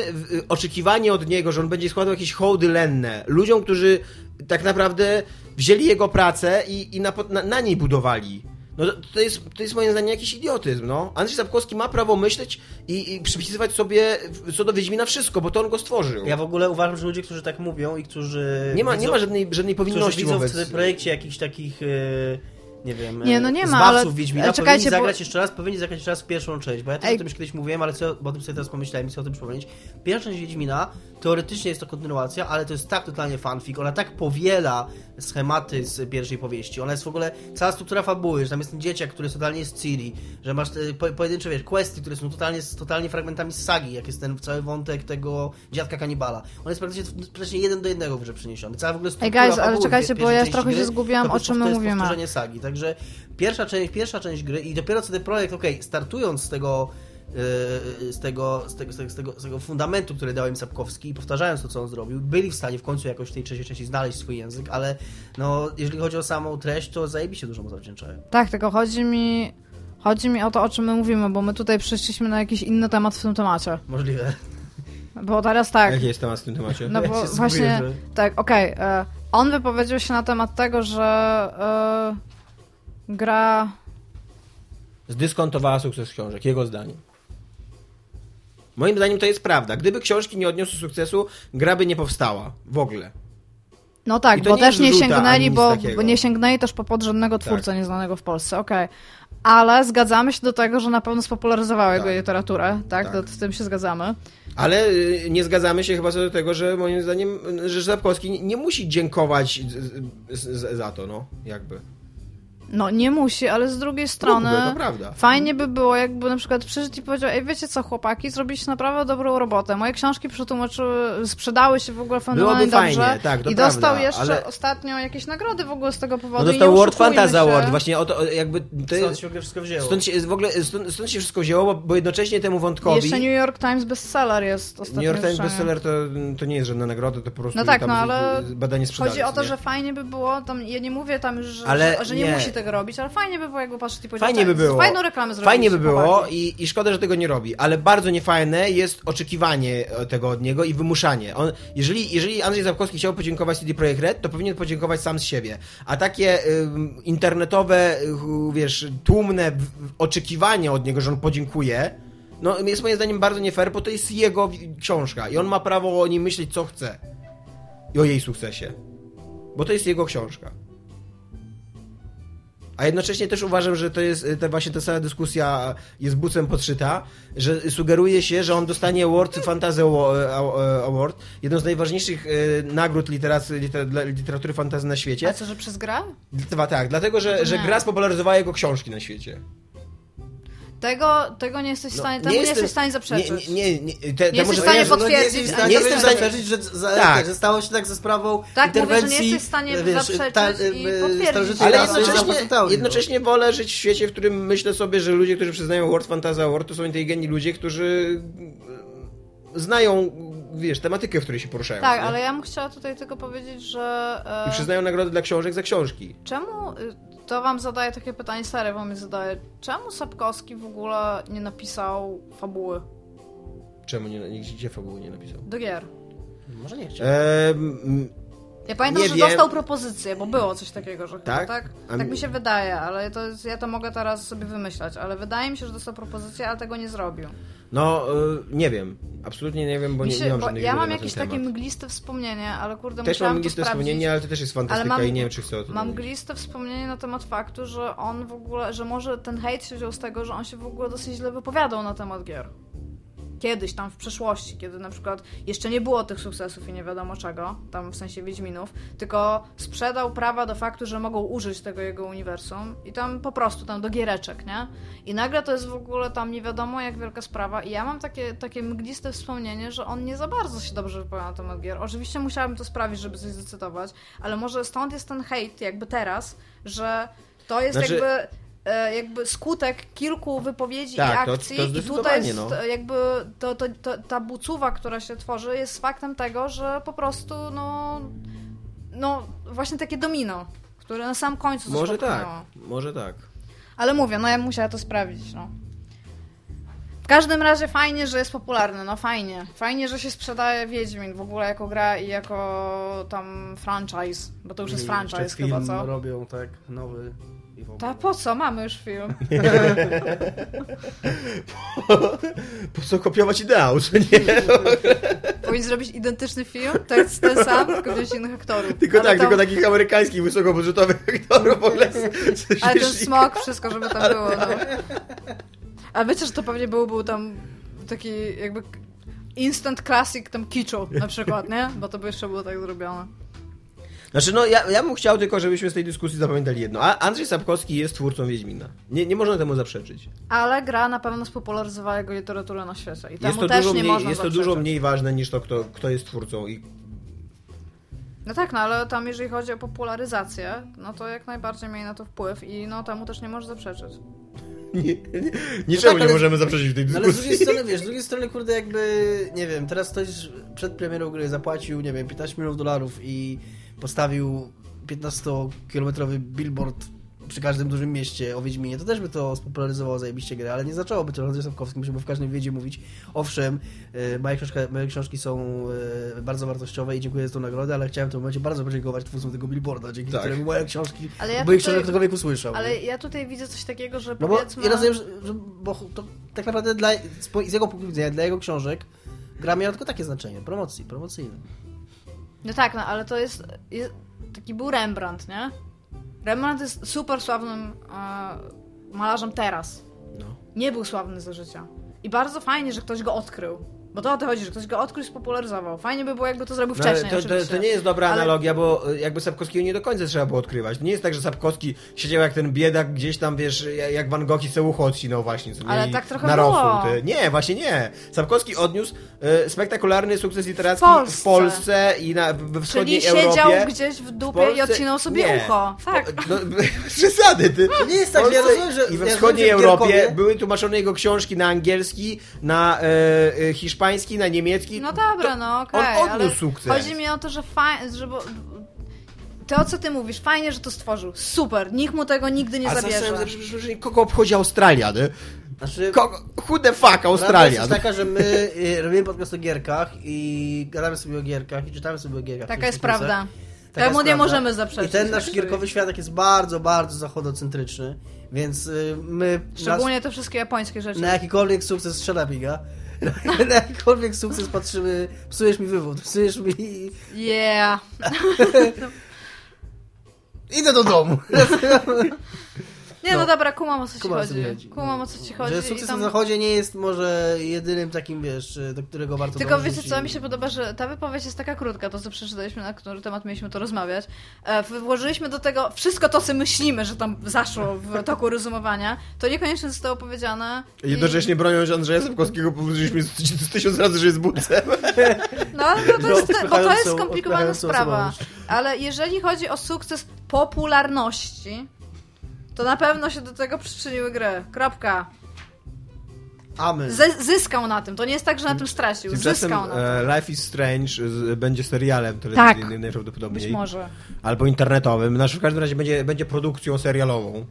oczekiwanie od niego, że on będzie składał jakieś hołdy lenne ludziom, którzy tak naprawdę wzięli jego pracę i, i na, na, na niej budowali. No to, jest, to jest moim zdaniem jakiś idiotyzm, no. Andrzej Sapkowski ma prawo myśleć i, i przypisywać sobie co do Wiedźmina wszystko, bo to on go stworzył. Ja w ogóle uważam, że ludzie, którzy tak mówią i którzy... nie, ma, widzą, nie ma żadnej, żadnej powinności widzą wobec... w tym projekcie jakichś takich... y, nie wiem, Nie, no nie ma, zbawców ale- Wiedźmina, ale czekajcie, powinni bo- zagrać jeszcze raz, powinni zagrać jeszcze raz pierwszą część, bo ja też Ej. o tym już kiedyś mówiłem, ale co, bo o tym sobie teraz pomyślałem i chcę o tym przypomnieć. Pierwsza część Wiedźmina, teoretycznie jest to kontynuacja, ale to jest tak totalnie fanfic, ona tak powiela schematy z pierwszej powieści, ona jest w ogóle, cała struktura fabuły, że tam jest ten dzieciak, który jest totalnie z Ciri, że masz te po, pojedyncze, wiesz, questy, które są totalnie, totalnie fragmentami z sagi, jak jest ten cały wątek tego dziadka kanibala. On jest praktycznie, praktycznie jeden do jednego w grze przeniesiony. Cała w ogóle struktura guys, ale fabuły czekajcie, w bo ja trochę się zgubiłam, o czym my to jest mówimy. powtórzenie sagi. Także pierwsza część, pierwsza część gry i dopiero co ten projekt, okej, startując z tego, z, tego, z, tego, z, tego, z, tego, z tego fundamentu, który dał im Sapkowski i powtarzając to, co on zrobił, byli w stanie w końcu jakoś w tej trzeciej części znaleźć swój język, ale no, jeżeli chodzi o samą treść, to zajebiście dużo mu zawdzięczają. Tak, tylko chodzi mi... Chodzi mi o to, o czym my mówimy, bo my tutaj przyszliśmy na jakiś inny temat w tym temacie. Możliwe. Bo teraz tak, Jaki jest temat w tym temacie? no Ja bo zgubiłem, właśnie, że- tak, okej, e, on wypowiedział się na temat tego, że e, gra... Zdyskontowała sukces książek, jego zdaniem. Moim zdaniem to jest prawda. Gdyby książki nie odniosły sukcesu, gra by nie powstała. W ogóle. No tak, bo nie też nie sięgnęli, bo. Tak. bo nie sięgnęli też po podrzędnego twórcę nieznanego w Polsce, okej. Ale zgadzamy się do tego, że na pewno spopularyzowało jego Tak. literaturę, tak? Tak. To, z tym się zgadzamy. Ale y, nie zgadzamy się chyba co do tego, że moim zdaniem, y, że Zapkowski nie- musi dziękować za to, no, jakby. No nie musi, ale z drugiej strony Mógłby, to prawda. fajnie by było, jakby na przykład przyszedł i powiedział, ej wiecie co chłopaki, zrobiliście naprawdę dobrą robotę. Moje książki przetłumaczyły, sprzedały się w ogóle fenomenalnie Byłoby dobrze. fajnie, tak, to I dostał prawda, jeszcze ale- ostatnio jakieś nagrody w ogóle z tego No powodu. i dostał World Fantasy. Award, właśnie o to, o, jakby... To Stąd się w ogóle wszystko wzięło. stąd się, w ogóle, stąd, stąd się wszystko wzięło, bo, bo jednocześnie temu wątkowi... Jeszcze New York Times bestseller jest ostatnio New York Times. Bestseller to, to nie jest żadna nagroda, to po prostu No tak, tam no ale badanie sprzedaży. Chodzi o to, nie? że fajnie by było, tam, ja nie mówię tam już, że, Ale że, że nie, nie. musi tego robić, ale fajnie by było, jakby patrzeć i powiedzieć, Fajnie by tak, było. fajną reklamę zrobić. Fajnie by było i, i szkoda, że tego nie robi, ale bardzo niefajne jest oczekiwanie tego od niego i wymuszanie. On, jeżeli, jeżeli Andrzej Zapkowski chciał podziękować CD Projekt Red, to powinien podziękować sam z siebie. A takie internetowe, y, wiesz, tłumne oczekiwanie od niego, że on podziękuje, no jest moim zdaniem bardzo nie fair, bo to jest jego książka i on ma prawo o niej myśleć, co chce. I o jej sukcesie. Bo to jest jego książka. A jednocześnie też uważam, że to jest właśnie ta cała dyskusja jest bucem podszyta, że sugeruje się, że on dostanie World Fantasy Awa- Award, jedną z najważniejszych e, nagród literacy, liter, dla literatury fantasy na A świecie. co, że przez grę? Dwa, tak, dlatego, że, To że gra spopularyzowała jego książki na świecie. Tego, tego nie jesteś w No, stanie, nie temu nie, jestem- jesteś w stanie zaprzeczyć. Nie, nie, nie, nie, te, te jesteś może- w stanie Nie, no potwierdzić, Nie jesteś w stanie, nie jestem potwierdzić, że, za, Tak. że stało się tak ze sprawą Tak, mówię, że nie interwencji. jesteś w stanie wiesz, zaprzeczyć ta- i y, potwierdzić. starożytnej Ale jednocześnie, jednocześnie wolę żyć w świecie, w którym myślę sobie, że ludzie, którzy przyznają World Fantasy Award, to są inteligentni ludzie, którzy e, znają, wiesz, tematykę, w której się poruszają. Tak, nie? ale ja bym chciała tutaj tylko powiedzieć, że... e, I przyznają nagrody dla książek za książki. Czemu, y, to wam zadaję takie pytanie, serio wam je zadaję, czemu Sapkowski w ogóle nie napisał fabuły Czemu nie, nigdzie gdzie fabuły nie napisał? do gier? Może nie chciał. Ehm, Ja pamiętam, Nie że wiem. dostał propozycję, bo było coś takiego, że Tak? chyba, tak? Tak mi- mi się wydaje, ale to jest, ja to mogę teraz sobie wymyślać, ale wydaje mi się, że dostał propozycję, ale tego nie zrobił. No, e, nie wiem. Absolutnie nie wiem, bo Mi nie, się, nie mam żadnych ja mam jakieś takie mgliste wspomnienie, ale kurde, Też mam sprawdzić. wspomnienia, ale to też jest fantastyka mam- i nie wiem, czy chcę o tym Mam mówić. mgliste wspomnienie na temat faktu, że on w ogóle, że może ten hejt się wziął z tego, że on się w ogóle dosyć źle wypowiadał na temat gier. Kiedyś tam w przeszłości, kiedy na przykład jeszcze nie było tych sukcesów i nie wiadomo czego, tam w sensie Wiedźminów, tylko sprzedał prawa do faktu, że mogą użyć tego jego uniwersum i tam po prostu tam do giereczek, nie? I nagle to jest w ogóle tam nie wiadomo jak wielka sprawa i ja mam takie, takie mgliste wspomnienie, że on nie za bardzo się dobrze wypowiada na temat gier. Oczywiście musiałabym to sprawić, żeby coś zdecydować, ale może stąd jest ten hejt jakby teraz, że to jest Znaczy- jakby jakby skutek kilku wypowiedzi Tak, i to- akcji to i tutaj jest no. e, jakby to, to, to, ta bucuwa, która się tworzy jest faktem tego, że po prostu no no właśnie takie domino, które na sam końcu Może tak, może tak. Ale mówię, no ja musiała to sprawdzić, no. W każdym razie fajnie, że jest popularny, no fajnie. Fajnie, że się sprzedaje Wiedźmin w ogóle jako gra i jako tam franchise, bo to już jest I franchise chyba, co? robią, tak, nowy. I w ogóle. Ta po co? Mamy już film. Po co kopiować ideał, co nie? Powinien zrobić identyczny film, tekst ten sam, tylko wziąć innych aktorów. Tylko Ale tak, tam- tylko takich amerykańskich, wysokobudżetowych aktorów w ogóle. z- z- Ale ten smok, wszystko, żeby tam było, no. A wiecie, że to pewnie był, był tam taki jakby instant classic tam kiczu na przykład, nie? Bo to by jeszcze było tak zrobione. Znaczy, no ja, ja bym chciał tylko, żebyśmy z tej dyskusji zapamiętali jedno. A Andrzej Sapkowski jest twórcą Wiedźmina. Nie, nie można temu zaprzeczyć. Ale gra na pewno spopularyzowała jego literaturę na świecie i Jest temu to, też dużo nie mniej, można jest to zaprzeczyć. dużo mniej ważne niż to, kto, kto jest twórcą. I No tak, no ale tam jeżeli chodzi o popularyzację, no to jak najbardziej mieli na to wpływ i no temu też nie możesz zaprzeczyć. nie, nie, niczemu No tak, nie ale- możemy zaprzeczyć w tej No ale z dyskusji. drugiej strony, wiesz, z drugiej strony, kurde, jakby, nie wiem, teraz ktoś przed premierą gry zapłacił, nie wiem, 15 milionów dolarów i postawił 15-kilometrowy billboard przy każdym dużym mieście o Wiedźminie, to też by to spopularyzowało zajebiście grę, ale nie zaczęłoby to Andrzej Sapkowski, musimy w każdym wiedzie mówić, owszem, e, moje, książka, moje książki są e, bardzo wartościowe i dziękuję za tą nagrodę, ale chciałem w tym momencie bardzo podziękować twórcom tego billboarda, dzięki Tak. któremu moje książki, Ale ja moich tutaj- książek tego wieku słyszał. Ale ja tutaj widzę coś takiego, że No bo powiedzmy... ja rozumiem, że, że bo to tak naprawdę dla, z jego punktu widzenia, dla jego książek gra miała tylko takie znaczenie, promocji, promocyjne. No tak, no ale to jest, jest taki był Rembrandt, nie? Rembrandt jest super sławnym e, malarzem teraz. No. Nie był sławny za życia. I bardzo fajnie, że ktoś go odkrył. Bo to o to chodzi, że ktoś go odkrył i spopularyzował. Fajnie by było, jakby to zrobił No, wcześniej, to, to, to nie jest dobra Ale- analogia, bo y, jakby Sapkowskiego nie do końca trzeba było odkrywać. To nie jest tak, że Sapkowski siedział jak ten biedak gdzieś tam, wiesz, jak Van Gogh i se ucho odcinał właśnie. co? Ale I tak trochę narosł. było. Ty- Nie, właśnie nie. Sapkowski odniósł y, spektakularny sukces literacki W Polsce. w Polsce i na, we wschodniej Czyli siedział Europie. gdzieś w W dupie i Polsce- odcinał sobie nie. ucho. Tak. No, bez przesady, ty. To nie jest tak, W że ja rozumiem, że... I we ja wschodniej rozumiem, że w Europie były tłumaczone jego książki na angielski, na e, e, hiszpański, na niemiecki. No dobra, no okej. on odniósł sukces. Chodzi mi o to, że fajnie, że bo... To, co ty mówisz, fajnie, że to stworzył. Super, nikt mu tego nigdy nie A zabierze. że kogo obchodzi Australia, nie? Znaczy, Kogo, who the fuck, Australia? Prawda jest taka, że my y, robimy podcast o gierkach i gadamy sobie o gierkach i czytamy sobie o gierkach. Taka jest Twitterze. prawda. Taka Temu jest nie prawda. możemy zaprzeczyć. I ten nasz gierkowy świat jest bardzo, bardzo zachodocentryczny, więc y, my Szczególnie te wszystkie japońskie rzeczy. na, na jakikolwiek sukces strzela biga. na jakikolwiek sukces patrzymy, psujesz mi wywód, psujesz mi... Yeah. Idę do domu. Nie, no, No. dobra, kumam o co ci Kumam, chodzi. chodzi. Kumam o co ci chodzi. Że sukces tam- na zachodzie nie jest może jedynym takim, wiesz, do którego warto Tylko wiecie co, i- mi się podoba, że ta wypowiedź jest taka krótka, to co przeczytaliśmy, na który temat mieliśmy to rozmawiać. E, włożyliśmy do tego wszystko to, co myślimy, że tam zaszło w toku rozumowania, to niekoniecznie zostało powiedziane. i- Jednocześnie broniąc Andrzeja Sapkowskiego, powiedzieliśmy tysiąc razy, że jest bucem. No, no to jest, bo to jest skomplikowana sprawa. Ale jeżeli chodzi o sukces popularności, to na pewno się do tego przyczyniły gry. Kropka. Amen. Z zyskał na tym. To nie jest tak, że na tym stracił. Tymczasem Zyskał na tym. e, Life is Strange z, będzie serialem telewizyjnym Tak. najprawdopodobniej. Być może. Albo internetowym. Znaczy w każdym razie będzie, będzie produkcją serialową.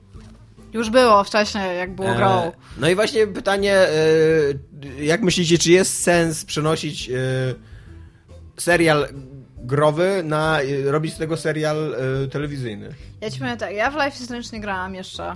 Już było wcześniej, jak było grą. E, No i właśnie pytanie, e, jak myślicie, czy jest sens przenosić e, serial growy na, e, robić z tego serial e, telewizyjny? Ja ci powiem tak, ja w Life is Strange nie grałam jeszcze.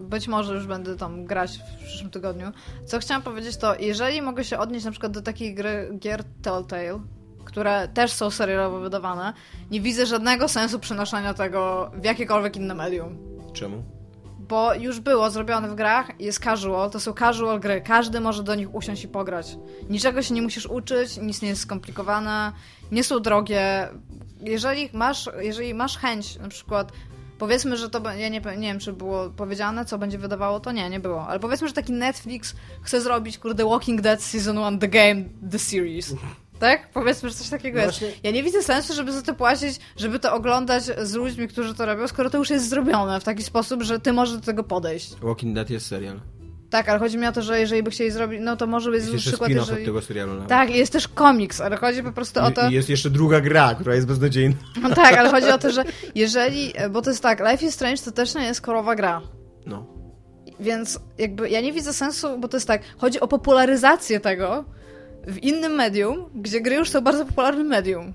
Być może już będę tam grać w przyszłym tygodniu. Co chciałam powiedzieć to, jeżeli mogę się odnieść na przykład do takiej gry gier Telltale, które też są serialowo wydawane, nie widzę żadnego sensu przenoszenia tego w jakiekolwiek inne medium. Czemu? Bo już było zrobione w grach, jest casual, to są casual gry, każdy może do nich usiąść i pograć. Niczego się nie musisz uczyć, nic nie jest skomplikowane, nie są drogie. Jeżeli masz, jeżeli masz chęć, na przykład, powiedzmy, że to, ja nie, nie wiem, czy było powiedziane, co będzie wydawało, to nie, nie było, ale powiedzmy, że taki Netflix chce zrobić, kurde, Walking Dead Season 1, The Game, The Series. Tak? Powiedzmy, że coś takiego jest. Właśnie- Ja nie widzę sensu, żeby za to płacić, żeby to oglądać z ludźmi, którzy to robią, skoro to już jest zrobione w taki sposób, że ty możesz do tego podejść. Walking Dead jest serial. Tak, ale chodzi mi o to, że jeżeli by chcieli zrobić, no to może być Jest przykład, jeżeli... od tego serialu. nawet. Tak, jest też komiks, ale chodzi po prostu o to... I, I jest jeszcze druga gra, która jest beznadziejna. No tak, ale chodzi o to, że jeżeli... Bo to jest tak, Life is Strange to też nie jest korowa gra. No. Więc jakby ja nie widzę sensu, bo to jest tak, chodzi o popularyzację tego w innym medium, gdzie gry już są bardzo popularnym medium.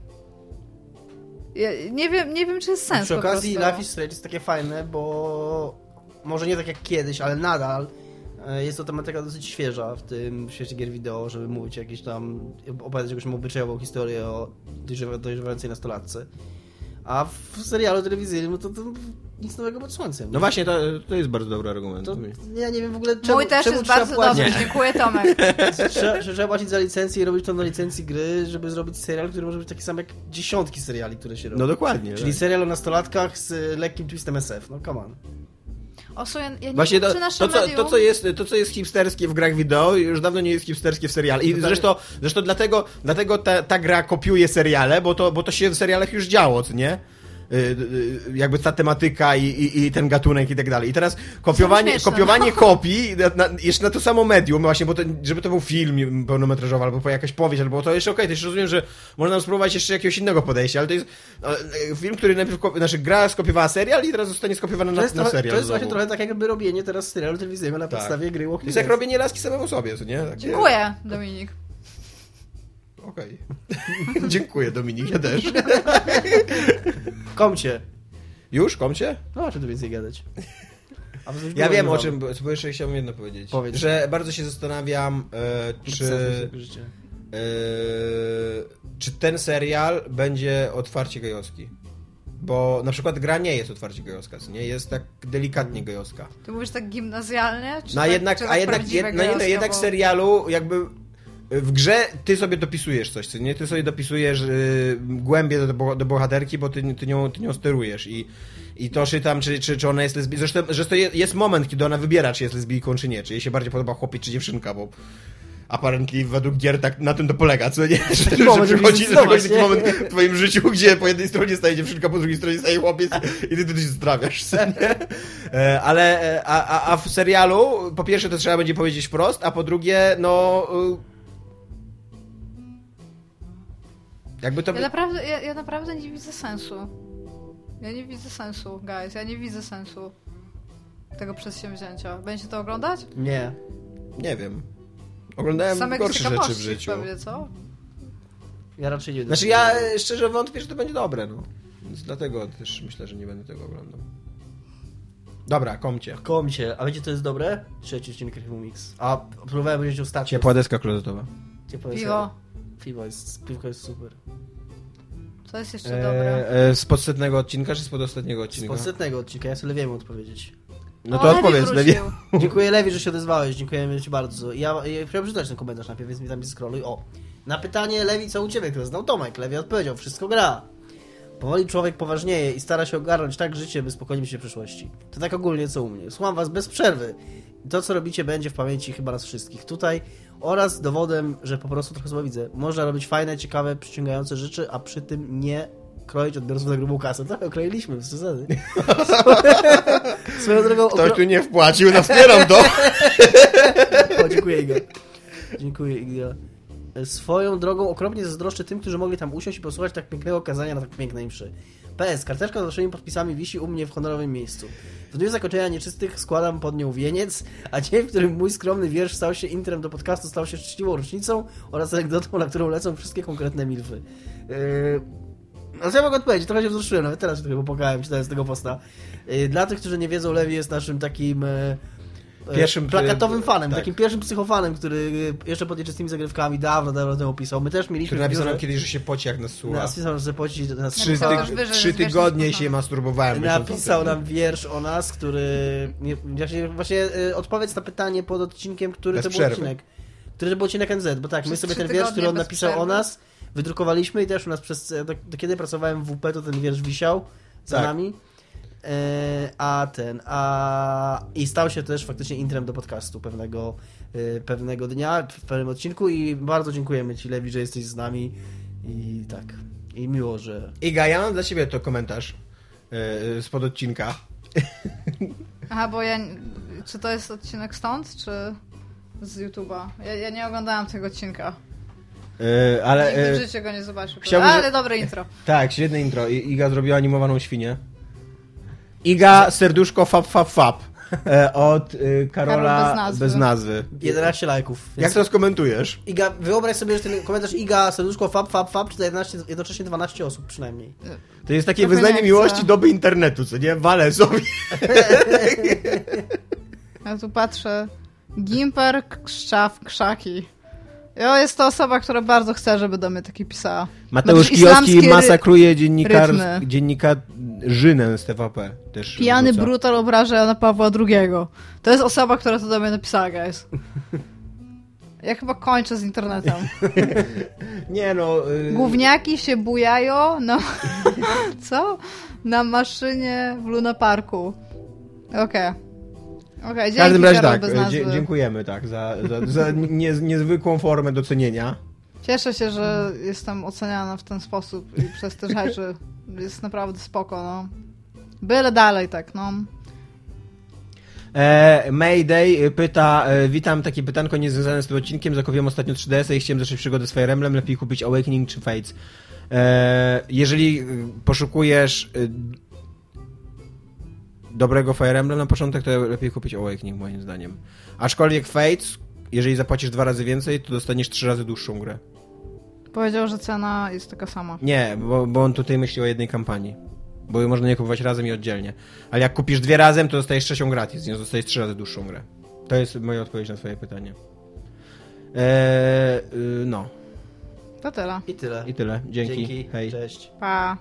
Ja nie wiem, nie wiem, czy jest sens Przy okazji. Life is Strange jest takie fajne, bo może nie tak jak kiedyś, ale nadal e, jest to tematyka dosyć świeża w tym świecie gier wideo, żeby mówić jakieś tam, opowiadać jakąś obyczajową historię o dojrzewa- dojrzewającej nastolatce. A w serialu telewizyjnym no to, to nic nowego pod słońcem. No właśnie, to, to jest bardzo dobry argument. To, ja nie wiem w ogóle czemu, Mój też czemu jest bardzo płacić, dobry, dziękuję Tomek. trzeba, trzeba płacić za licencję i robić to na licencji gry, żeby zrobić serial, który może być taki sam jak dziesiątki seriali, które się robi. No dokładnie. Czyli tak. serial o nastolatkach z lekkim twistem SF. No come on. Osu, ja, ja nie Właśnie wiem, to, to, co, medium... to, co jest, to, co jest hipsterskie w grach wideo, już dawno nie jest hipsterskie w seriale. I tak. zresztą, zresztą dlatego, dlatego ta, ta gra kopiuje seriale, bo to, bo to się w serialach już działo, co nie? Y, y, jakby ta tematyka i, i, i ten gatunek i tak dalej. I teraz kopiowanie, śmieszne, kopiowanie no. kopii, na, na, jeszcze na to samo medium, właśnie, bo to, żeby to był film pełnometrażowy, albo jakaś powieść, albo to jeszcze okej, to jeszcze rozumiem, że można spróbować jeszcze jakiegoś innego podejścia, ale to jest e, film, który najpierw, znaczy gra skopiowała serial i teraz zostanie skopiowany To na, na serial. to jest właśnie trochę tak jakby robienie teraz serialu telewizyjnego na Tak. podstawie gry To Walking jest jak robienie laski samemu sobie, co nie? Takie... Dziękuję, Dominik. Okej. Dziękuję, Dominik, ja też. Komcie. Już? Komcie? No czym tu więcej gadać? A Ja wiem o czym, bo jeszcze chciałbym jedno powiedzieć. Powiedz. Że bardzo się zastanawiam, e, czy, e, czy ten serial będzie otwarcie gejowski. Bo na przykład gra nie jest otwarcie gejowska, nie? Jest tak delikatnie gejowska. Ty mówisz tak gimnazjalnie? Czy No a tak, jednak, czy a tak jednak, prawdziwe jed, no nie, no jednak bo- w serialu jakby w grze ty sobie dopisujesz coś, co nie? Ty sobie dopisujesz y, głębie do, do bohaterki, bo ty, ty, nią, ty nią sterujesz i, i to czytam, czy, czy, czy ona jest lesbijką. Zresztą, zresztą je- jest moment, kiedy ona wybiera, czy jest lesbijką, czy nie. Czy jej się bardziej podoba chłopiec, czy dziewczynka, bo apparently według gier tak na tym to polega, co nie? Że, że moment, żeby przychodzi, zdecydować, przychodzi taki moment w twoim życiu, gdzie po jednej stronie staje dziewczynka, po drugiej stronie staje chłopiec i ty, ty, ty się zdrawiasz, co nie? E, Ale, e, a, a, a w serialu, po pierwsze to trzeba będzie powiedzieć wprost, a po drugie, no... Jakby to... Ja naprawdę, ja, ja naprawdę nie widzę sensu. Ja nie widzę sensu, guys. Ja nie widzę sensu tego przedsięwzięcia. Będziecie to oglądać? Nie. Nie wiem. Oglądałem Samego gorsze rzeczy w życiu. pewnie, co? Ja raczej nie Znaczy ja e, szczerze wątpię, że to będzie dobre, no. Więc dlatego też myślę, że nie będę tego oglądał. Dobra, komcie. Komcie, a wiecie co jest dobre? Trzeci odcinek Mix. A próbowałem powiedzieć ostatnio. Ciepła deska klozetowa. Ciepłe jest- Piwo. Piwo jest, piwko jest super. Co jest jeszcze dobre? E, e, z podsetnego odcinka, czy z podostatniego Z odcinka? podsetnego odcinka, ja sobie wiem odpowiedzieć. No O, to Lewi odpowiedz. Lewi. Dziękuję Lewi, że się odezwałeś, dziękujemy Ci bardzo. Ja, ja chciałem przeczytać ten komentarz najpierw, więc mi tam scrolluj. O, na pytanie Lewi, co u Ciebie, które znał Tomek, Lewi odpowiedział, wszystko gra. Powoli człowiek poważnieje i stara się ogarnąć tak życie, by spokojnie się przyszłości. To tak ogólnie co u mnie. Słucham Was bez przerwy. I to, co robicie, będzie w pamięci chyba nas wszystkich. Tutaj oraz dowodem, że po prostu trochę słabo widzę. Można robić fajne, ciekawe, przyciągające rzeczy, a przy tym nie kroić odbiorców na grubą kasę. Trochę kroiliśmy, bez przesady. Swoją drogą... Ktoś tu nie wpłacił, no wspieram to. o, dziękuję Igor. Dziękuję Igor. Swoją drogą okropnie zazdroszczę tym, którzy mogli tam usiąść i posłuchać tak pięknego kazania na tak pięknej mszy. PS, karteczka z naszymi podpisami wisi u mnie w honorowym miejscu. W dniu zakończenia nieczystych składam pod nią wieniec, a dzień, w którym mój skromny wiersz stał się intrem do podcastu, stał się szczęśliwą rocznicą oraz anegdotą, na którą lecą wszystkie konkretne milfy. Yy... No co ja mogę odpowiedzieć? Trochę się wzruszyłem, nawet teraz się trochę popłakałem czytając tego posta. Yy, Dla tych, którzy nie wiedzą, Lewi jest naszym takim... e, Pierwszym, plakatowym e, fanem, tak. takim pierwszym psychofanem, który e, jeszcze pod nieczystymi zagrywkami dawno, dawno temu pisał. My też mieliśmy Który napisał nam kiedyś, że się poci jak nas słucha. Napisał, że poci nas Trzy, wyżej, trzy że wiesz, tygodnie się masturbowałem. o Napisał nam wiersz o nas, który. Nie, właśnie, właśnie e, odpowiedź na pytanie pod odcinkiem, który Bez to był przerwy. odcinek. Który to był odcinek NZ, bo tak, my sobie trzy ten wiersz, który on napisał o przerwy. nas, wydrukowaliśmy i też u nas przez. Do, do kiedy pracowałem w WP, to ten wiersz wisiał za Tak. nami. E, a ten, a i stał się też faktycznie intrem do podcastu pewnego, e, pewnego dnia, w pewnym odcinku i bardzo dziękujemy Ci, Lewi, że jesteś z nami i tak. I miło, że Iga, ja mam dla ciebie to komentarz yy, spod odcinka. Aha, bo ja... Czy to jest odcinek stąd, czy z YouTube'a? Ja, ja nie oglądałam tego odcinka. Yy, ale Nigdy w życiu go nie zobaczył. chciałbym, Ale że- dobre intro. tak, świetne intro. I- Iga zrobiła animowaną świnię. Iga, serduszko, fap, fap, fap. E, od y, Karola Karol bez nazwy. bez nazwy. 11 lajków. Jak Więc- to skomentujesz? Iga, wyobraź sobie, że ten komentarz Iga, serduszko, fab, fab, fab, czyta 11, jednocześnie 12 osób przynajmniej. To jest takie Trochę wyznanie nie miłości doby internetu, co nie? Walę sobie. Ja tu patrzę. Gimper, Krzaw, Krzaki. Jo, jest to osoba, która bardzo chce, żeby do mnie taki pisała. Mateusz Znaczy, Kijowski masakruje dziennikar, dziennikarzynę z TVP. Też Pijany brutal obraża Jana Pawła II. To jest osoba, która to do mnie napisała, guys. Ja chyba kończę z internetem. Nie no... Y... Gówniaki się bujają na... Co? Na maszynie w Luna Parku. Okej. Okej, W każdym razie tak, dzie- dziękujemy tak za, za, za nie, niezwykłą formę docenienia. Cieszę się, że jestem oceniana w ten sposób i przez te rzeczy. Jest naprawdę spoko, no. Byle dalej tak, no. E, Mayday pyta, e, witam, takie pytanko niezwiązane z tym odcinkiem, zakupiłem ostatnio 3DS i chciałem zacząć przygodę z Fire Emblem, lepiej kupić Awakening czy Fates. E, jeżeli y, poszukujesz y, dobrego Fire Emblem na początek, to lepiej kupić Awakening moim zdaniem. Aczkolwiek Fates, jeżeli zapłacisz dwa razy więcej, to dostaniesz trzy razy dłuższą grę. Powiedział, że cena jest taka sama. Nie, bo, bo on tutaj myśli o jednej kampanii. Bo można nie kupować razem i oddzielnie. Ale jak kupisz dwie razem, to dostajesz trzecią gratis, więc dostajesz trzy razy dłuższą grę. To jest moja odpowiedź na twoje pytanie. Eee, no. To tyle. I tyle. I tyle. Dzięki. Dzięki. Hej. Cześć. Pa.